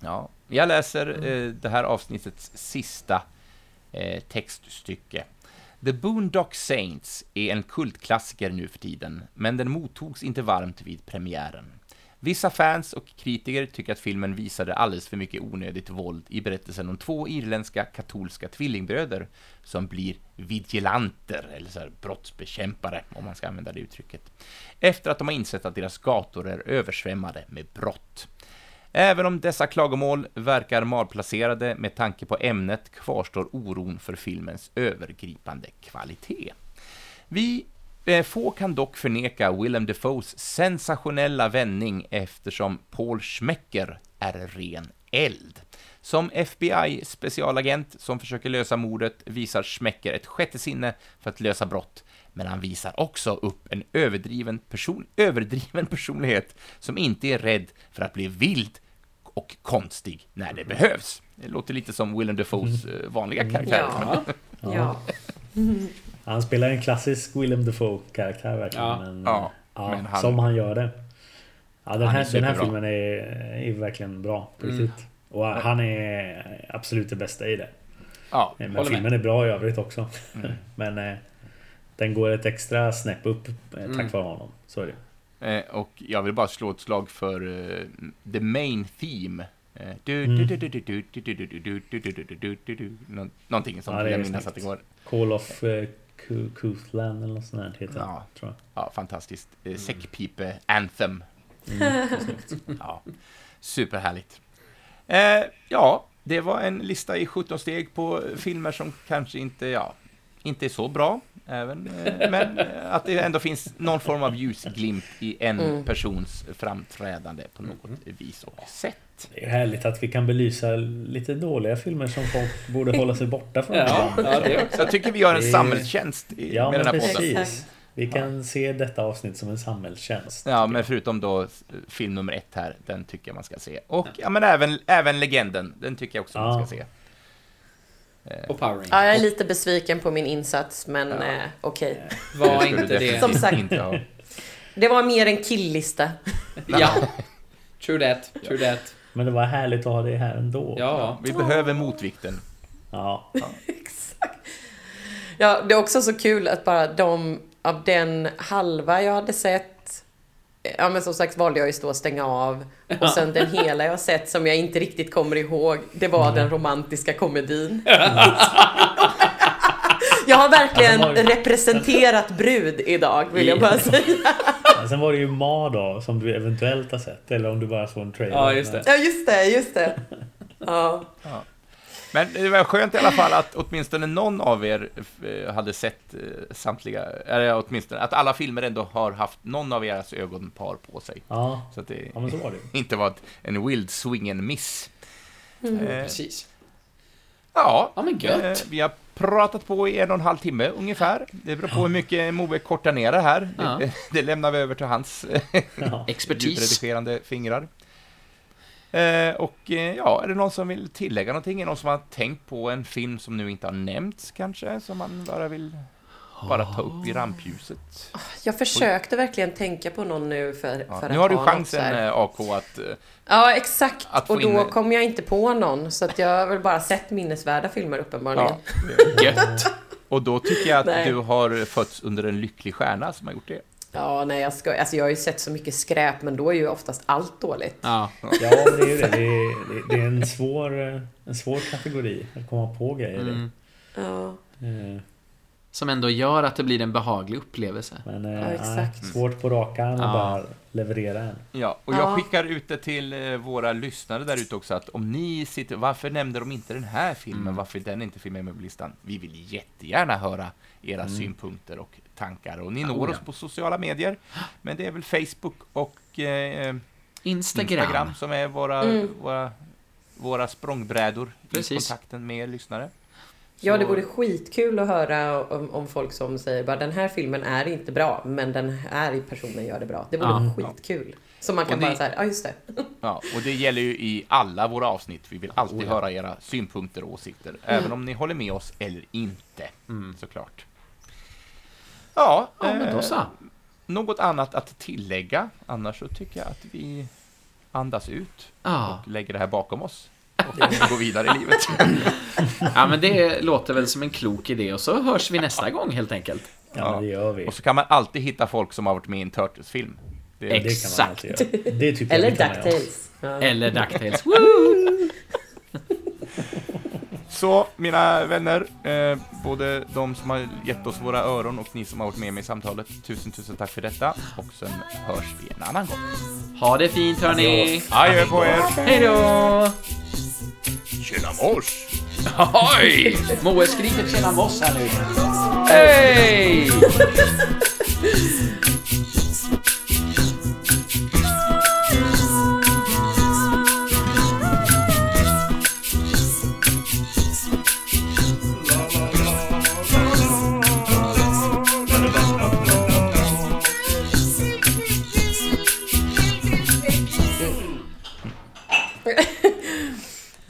Ja, jag läser eh, det här avsnittets sista Eh, textstycke. The Boondock Saints är en kultklassiker nu för tiden, men den mottogs inte varmt vid premiären. Vissa fans och kritiker tycker att filmen visade alldeles för mycket onödigt våld i berättelsen om två irländska katolska tvillingbröder som blir vigilanter, eller så här brottsbekämpare, om man ska använda det uttrycket, efter att de har insett att deras gator är översvämmade med brott. Även om dessa klagomål verkar malplacerade med tanke på ämnet kvarstår oron för filmens övergripande kvalitet. Vi eh, få kan dock förneka Willem Defoes sensationella vändning eftersom Paul Schmecker är ren eld. Som FBI-specialagent som försöker lösa mordet visar Schmecker ett sjätte sinne för att lösa brott, men han visar också upp en överdriven, person, överdriven personlighet som inte är rädd för att bli vild och konstig när det behövs. Det låter lite som Willem Dafoes eh, vanliga karaktär. Ja. Ja. Ja. Han spelar en klassisk Willem Dafoe-karaktär verkligen. Ja. Men, Ja, ja, men han- Som han gör det. Ja, den, här, den här filmen är, är verkligen bra på Mm. riktigt. Och han är absolut det bästa i det. Ja, Men Håller med. filmen är bra i övrigt också. Mm. Men eh, den går ett extra snäpp upp tack mm. vare honom. Så är det. Eh, och jag vill bara slå ett slag för uh, the main theme. Någonting sånt vill jag minnas att det går. Call of Coothland eller något sånt heter ja. Ja, fantastiskt. Säckpipe-anthem. Superhärligt. Ja, det var en lista i 17 steg på filmer som kanske inte, ja, inte är så bra. Även, eh, men eh, att det ändå finns någon form av ljusglimt i en Mm. persons framträdande på något vis och sätt. Det är härligt att vi kan belysa lite dåliga filmer som folk borde hålla sig borta från. Ja, ja, det jag tycker vi gör en Det samhällstjänst i, Ja, med den här podden. Vi kan se detta avsnitt som en samhällstjänst. Ja, men förutom då eh, film nummer ett här, den tycker jag man ska se. Och ja, men även, även Legenden, den tycker jag också man Ja. ska se. Och Power Rangers. Ja, jag är lite besviken på min insats, men eh, okej. Var skulle inte det. Som sagt. Det var mer en killlista. Ja. True that, true that. Men det var härligt att ha det här ändå. Ja. Vi behöver motvikten. Ja. Ja, det är också så kul att bara de av den halva jag hade sett Ja men som sagt valde jag ju då att stänga av. Och sen den hela jag sett som jag inte riktigt kommer ihåg Det var den romantiska komedin. Jag har verkligen Ja, det var representerat brud idag vill jag bara säga. Men Sen var det ju Ma då, som du eventuellt har sett. Eller om du bara såg en trailer. Ja, just det. Ja just det, just det. Ja, Men det var skönt i alla fall att åtminstone någon av er eh, hade sett eh, samtliga, eller åtminstone att alla filmer ändå har haft någon av deras ögonpar på sig. Ja, Så att det ja men så var det inte var en wild swingen miss. Eh, Precis. ja, Ja, men gött. eh, vi har pratat på i en och en halv timme ungefär. Det beror på hur mycket Moe kortar ner det här. Ja. Det, det lämnar vi över till hans Ja. Expertis. ljudredigerande fingrar. Eh, och eh, ja, är det någon som vill tillägga någonting? Är det någon som har tänkt på en film som nu inte har nämnts kanske? Som man bara vill bara ta upp i rampljuset? Jag försökte verkligen tänka på någon nu för, Ja, för nu har du chansen eh, AK att... Ja, exakt. Att och då in- kom jag inte på någon. Så att jag har väl bara sett minnesvärda filmer uppenbarligen. Ja, Gött. och då tycker jag att Nej. du har fötts under en lycklig stjärna som har gjort det. Ja, nej, jag, ska, alltså jag har ju sett så mycket skräp, men då är ju oftast allt dåligt. Ja. Ja, det är ju det. Det är, det- är en, svår, eh, en svår kategori att komma på grejer. Mm. Ja, Eh, Som ändå gör att det blir en behaglig upplevelse. Men eh, Ja, exakt. svårt på rak arm att Ja. bara leverera en. Ja, och jag Ja. skickar ut det till eh, våra lyssnare där ute också att om ni sitter, varför nämnde de inte den här filmen, Mm. varför är den inte filmen med på listan? Vi vill jättegärna höra era synpunkter och tankar och ni Ja, når oh ja. oss på sociala medier. Men det är väl Facebook och eh, Instagram. Instagram som är våra, Mm. våra, våra språngbrädor i Precis. kontakten med er lyssnare. ja Så- det vore skitkul att höra om, om folk som säger bara den här filmen är inte bra, men den här personen gör det bra. Det vore Ja. skitkul. Så man kan ni- bara säga, ja just det. Ja, och det gäller ju i alla våra avsnitt. Vi vill alltid Oh ja. höra era synpunkter och åsikter, även om ni håller med oss eller inte, Mm. såklart. Ja, Ja, men då eh, så. något annat att tillägga? Annars så tycker jag att vi andas ut Ja. och lägger det här bakom oss och går vidare i livet. ja, men det låter väl som en klok idé och så hörs vi nästa gång helt enkelt. Ja, Ja. det gör vi. Och så kan man alltid hitta folk som har varit med i en Turtles-film. Det, Det kan man Exakt. Det jag Eller. Ducktails. Ja. Eller DuckTales. Så, mina vänner, eh, både de som har gett oss våra öron och ni som har varit med mig i samtalet, tusen, tusen tack för detta. Och sen hörs vi en annan gång. Ha det fint hörni! Adjö på er! Hej då! Tjena mors! Oj! Moe skriker tjena moss här nu. Hej!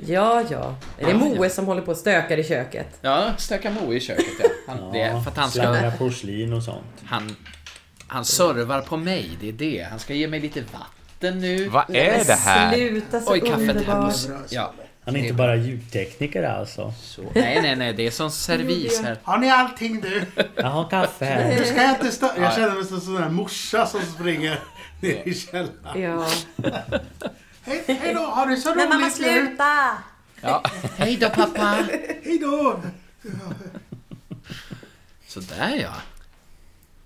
Ja, ja. Är det Moe som håller på och stökar i köket? Ja, stökar Moe i köket ja. Han, det är för att han ska... Porslin och sånt. Han, han servar på mig, det är det. Han ska ge mig lite vatten nu. Vad är det här? Sluta så Oj, kaffet här. underbart. måste- Ja. Han är inte bara ljudtekniker alltså. Så. Nej, nej, nej, det är som servis här. Har ni allting du? Jag har kaffe Nu här. ska jag inte stå... Jag känner mig som en sån där morsa som springer ner i källaren. Ja. Hej, hej då, ha det så Men mamma roligt sluta! Ja. Hej då pappa! Hej då. Sådär ja.